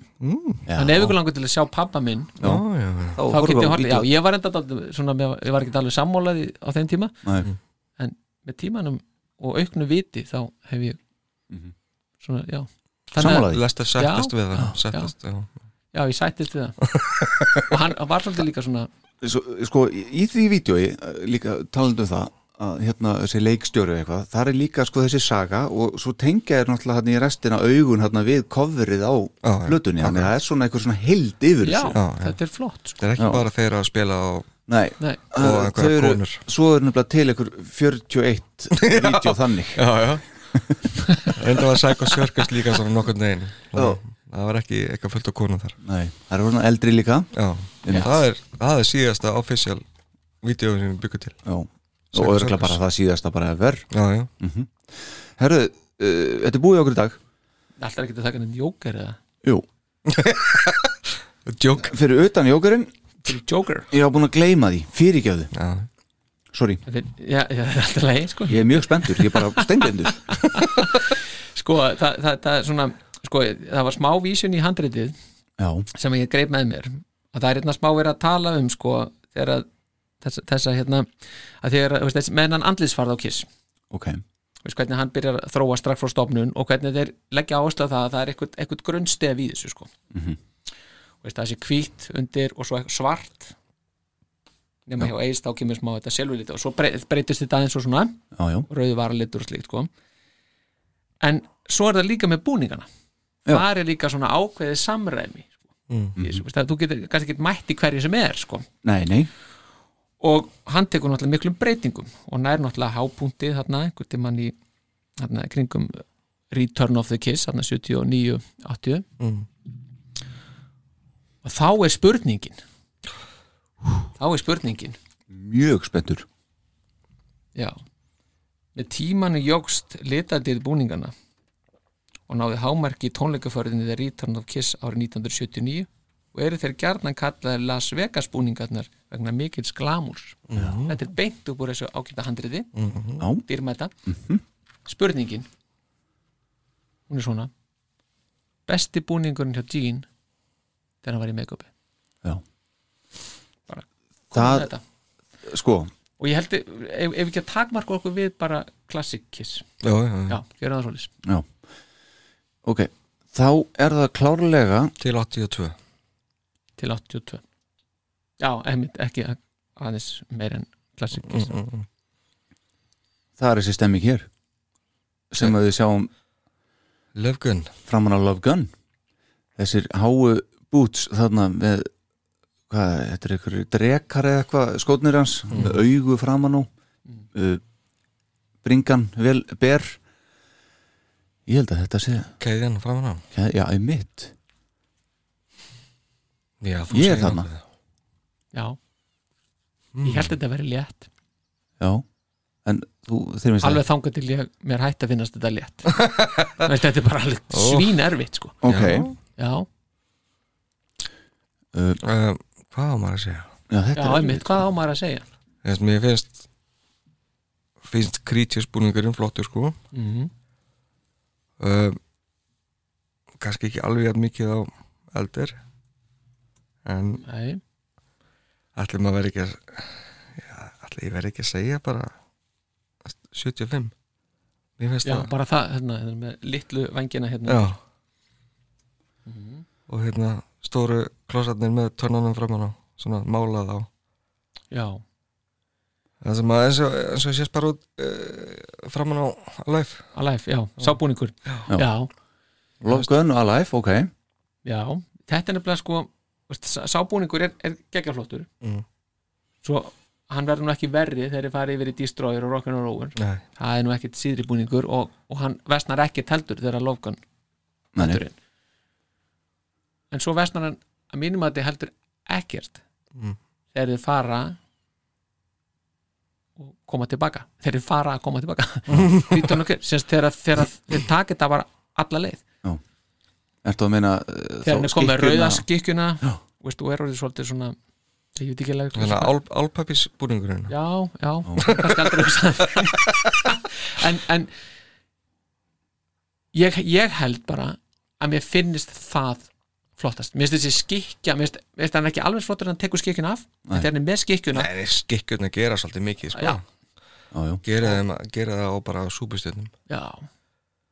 Já. hann ef ykkur langur til að sjá pappa minn já, já, já. Þá við á horfið, ég var svona, ég ekki alveg sammálaði á þeim tíma. Nei. en með tímanum og auknu viti þá hef ég svona, já. Þannig að- Sammála því? Lester settist Já, við það já, settist, já. já, ég sættist við það. Og hann var svolítið líka svona Svo, Sko, í því vídjói eh, líka talandi um það að hérna þessi leikstjóri og eitthvað, það er líka sko þessi saga og svo tengja er náttúrulega hérna í restina augun hérna við coverið á hlutunni, þannig að það er svona eitthvað svona heild yfir já, þessu. Já, þetta er flott sko. þetta er ekki Já. bara þeir að spila á Nei, Nei, Og eru, konur. svo er nefnilega til einhver 41 vídeo þannig já, já enda var Psycho Circus líka svona nokkurn veginn Já. Það var ekki eitthvað fullt af konum þar. Nei, það er svona eldri líka. Já, það er, það er síðasta official vídeo sem við byggum til. Já, og Circus. bara það síðasta bara ever. Já, já, Herðu, uh, þetta er búið okkur í dag. Alltaf ekki að taka nefn jóker eða? Jú, joke fyrir utan jókurinn fyrir jóker Ég var búin að gleyma því, fyrirgefðu. Já, Sorry, Þetta er- já, já, það er alltaf leið sko. Ég er mjög spenntur, ég er bara steinbendur sko, það, það, það er svona sko, það var smá vísun í handritið Já, sem ég greip með mér. Að það er hérna smá verið að tala um sko, þegar að þessa, þessa hérna að þegar, veist, meðan andlisfarð á kiss. Ok. Veist, hvernig hann byrjar að þróa strax frá stofnun og hvernig þeir leggja áherslu á það að það er eitthvað, eitthvað grunnstef í þessu sko. veist, það sé hvít undir og svo svart. Nema hjá eist þá kemur smá þetta selvulít og svo brey- breytist þetta aðeins og svona. Rauðu varalitur og slíkt sko. en svo er það líka með búningana. Það er líka svona ákveðið samræmi sko. mm -hmm. þú getur kannski ekki mætt í hverju sem er sko. nei, nei og hann tekur náttúrulega miklum breytingum og nær náttúrulega hápunktið þarna einhvern tímann í þarna, kringum Return of the Kiss hann 79, 80 Mm. og þá er spurningin þá er spurningin mjög spenntur já með tímanu jógst litadið búningana og náði hámarki í tónleikaförðinni The Return of Kiss árið 1979 og eru þeir gjarnan kallaði Las Vegas búningarnar vegna mikils glamúrs. Þetta er beint upp úr þessu ágæta handriði Já. dýrmæta. Spurningin. Hún er svona. Besti búningurinn hjá Gene þegar hann var í make-upi Já. bara með þetta. sko, og ég held, ef, ef ekki að takmarka okkur við bara Classic Kiss. Já, já, já. já, já ok, þá er það klárlega Til 82 til 82 já, einmitt, ekki aðeins meir en Classic Kiss mm, mm. það er þessi stemming hér sem að við sjáum Love Gun. framan á Love Gun. Þessir háu boots þarna með hvað, þetta er einhverju drekar eða eitthvað skotnir hans með augu framan á. Uh, bringan vel ber ég held að þetta sé Keiðjan framan á já, í mitt Já, Ég er þarna. já, ég held að þetta veri létt. Já, en þú alveg þangað til ég, mér hætti að finnast þetta létt. Veist, þetta er bara alveg svín erfitt sko. ok, Já. já, uh, uh, Hvað á maður að segja? já, þetta já, er einmitt, hvað á maður að segja? Þess, Mér finnst finnst Creatures búningurinn flottur sko. Mm uh, kannski ekki alveg jafn mikið á eldir en allir maður verið ekki að já, allir ég verið ekki að segja bara 75 mér finnst já, það bara það hérna, hérna, með litlu vangina hérna. Já. Mhm. og hérna stóru klósarnir með törnunum framan á svona málað á. Já, það sem að eins og, eins og sést bara út uh, framan á live alive, já, sábúningur. Já, Já. já, Love Gun Alive, ok. Já. Þetta er nefnilega sko sábúningur er, er geggjaflottur. Mm. svo hann verður nú ekki verri þegar þið farið yfir í Destroyer og Rock'n'Roller Nei. það er nú ekkit síðri búningur og, og hann vestnar ekkit heldur þegar inn. En svo vestnar hann að mínum að þið heldur ekkert Mm. þegar þið fara koma tilbaka. Þegar þið fara að koma tilbaka. Þegar, þið takið þetta bara alla leið. Ertu að meina uh, þegar er komið skikkjuna- rauða skikkjuna? veist, og er orðið svolítið svona ég veit ekki alveg hvað- Þannig að ál, álpapis búningurinn já, já, kannski aldrei hugsað en, en ég, ég held bara að mér finnist það flottast, mér finnst þessi skikkja mér finnst hann ekki alveg flottur en hann tekur skikkjuna af en þegar hann er með skikkjuna Nei, skikkjurna gera svolítið mikið sko. Já. Já, gera, þeim, gera það á bara súpustjörnum já.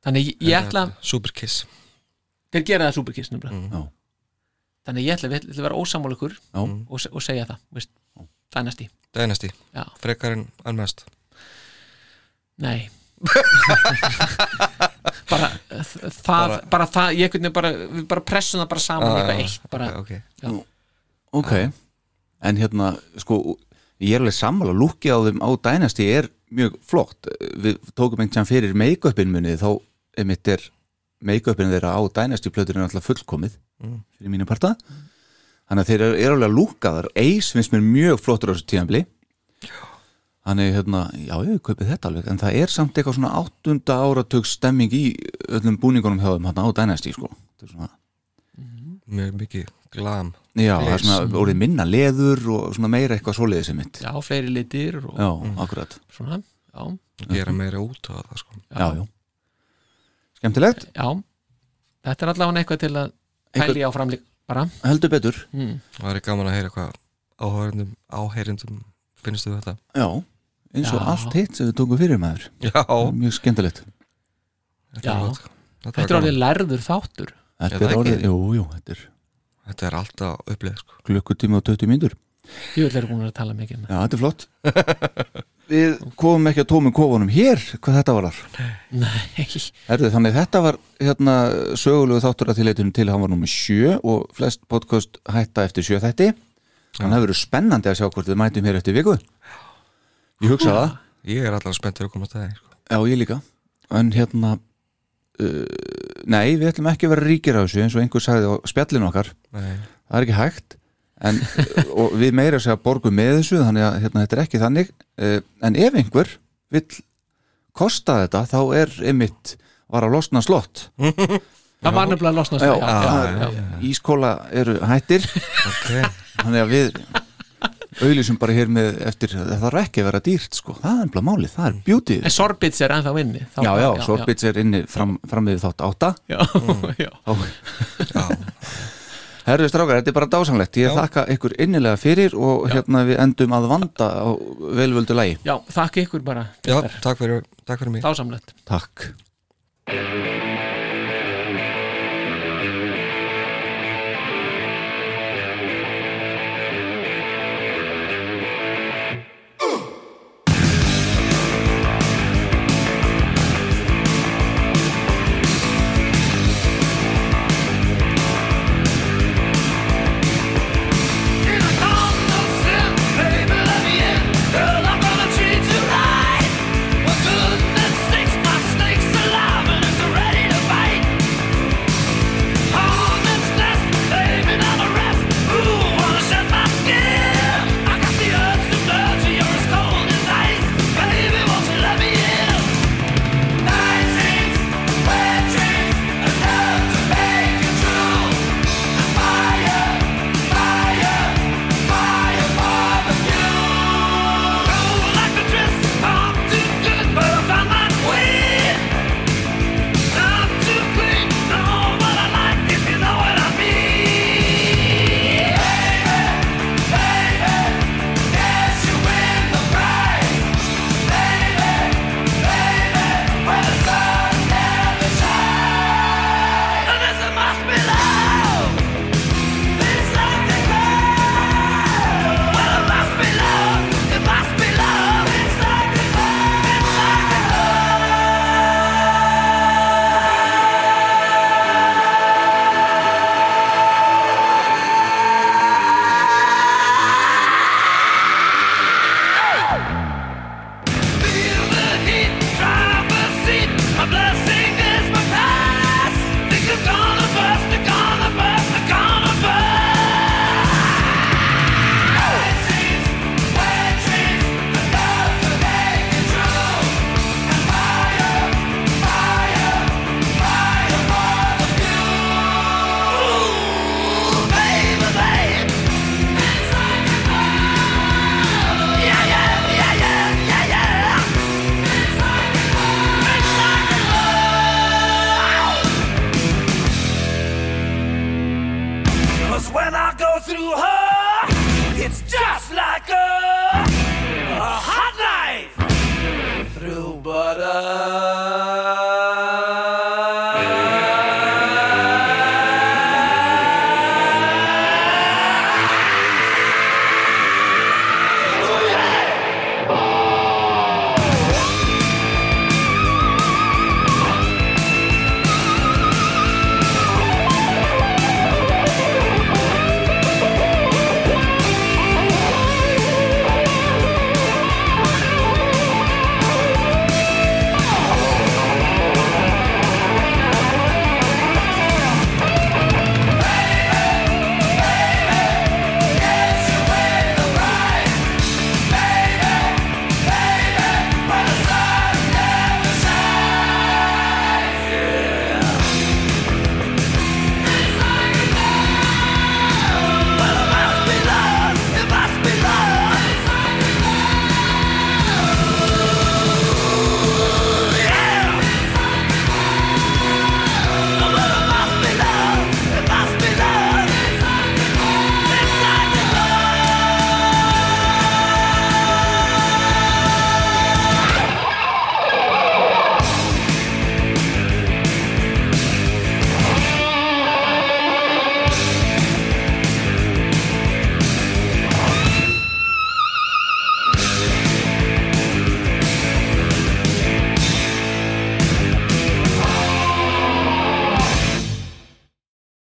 þannig ég, ég ætla Superkiss. Þeir gera það superkiss Mm. Já. þannig ég ætla, ég ætla að vera Já. og, og segja það það er næsti Dynasty, Já. frekarinn almest Nei. Bara þ- það, bara, það ég veginn bara, við bara pressum það bara saman í eitthvað eitt bara, ok, já, Ok, en hérna sko, ég er alveg sammála. Lúkki á þeim á Dynasty er mjög flott. Við tókum einhvern tíðan fyrir make-upin munið þá einmitt er make-upin þeirra á Dynasty plötur er alltaf fullkomið Mm. fyrir mínu parta. Þannig að þeir eru er alveg lúkkaðar Ace finnst mér mjög flottur á þessu tíðanbli þannig hérna, já ég kaupið þetta alveg en það er samt eitthvað svona áttunda áratug stemming í öllum búningunum hjá þeim hérna á Dynasty sko. Svona, mjög mikið glam já, það er svona orðið minna leður og svona meira eitthvað svoleiðið sem mitt já, fleiri litir og Já, akkurat. Svona já, gera meira út á það sko. Já, já Skemmtilegt, já, þetta er allavega eitthvað til að pæli á framlík bara. Heldur betur. Mm. það er gaman að heyra hvað áhærendum, áhærendum finnst þau þetta. Já, eins og Já. allt hitt sem við tókum fyrir maður. Já, Mjög skemmtilegt. Þetta Já. er gott. Þetta, þetta er alveg lærður þáttur. Þetta er orðið, jú, jú, þetta er þetta er alltaf upplið sko. klukkutíma og 20 mínútur. Ég vil vera búin að tala mikið um Já, þetta er flott. Við komum ekki að tómum kofunum hér hvað þetta var þar. Nei, Herðu, Þannig þetta var hérna sögulegu þáttur að tilleitunum til hann var nummer 7 og flest podcast hætta eftir 7 þætti. Þannig það verður spennandi að sjá hvort við mætum hér eftir viku. Ég hugsa það. Ég er alltaf spenntur að koma að það sko. Já, ég líka. En hérna, uh, nei, við ætlum ekki að vera ríkir á þessu eins og einhver sagði á spjallinu okkar. Nei. það er ekki hægt en, og við meira segja borgum með þessu þannig að hérna, þetta er ekki þannig. Uh, en ef einhver vill kosta þetta þá er einmitt var að losna slott. Það var nefnilega að losna er- ískóla eru hættir. Okay. þannig að við auðlýsum bara hér með eftir það þarf ekki að vera dýrt sko, það er ennbla málið, það er beauty. En Sorbits er ennþá inni þá já, já, bara- Sorbits er inni fram, fram við þátt átta. Já, já. Herðu strákar, þetta er bara dásanlegt ég þakka ykkur innilega fyrir og hérna við endum að vanda á velvöldu lægi já, þakka ykkur bara Já, takk fyrir, takk fyrir mig. Dásamlegt. Takk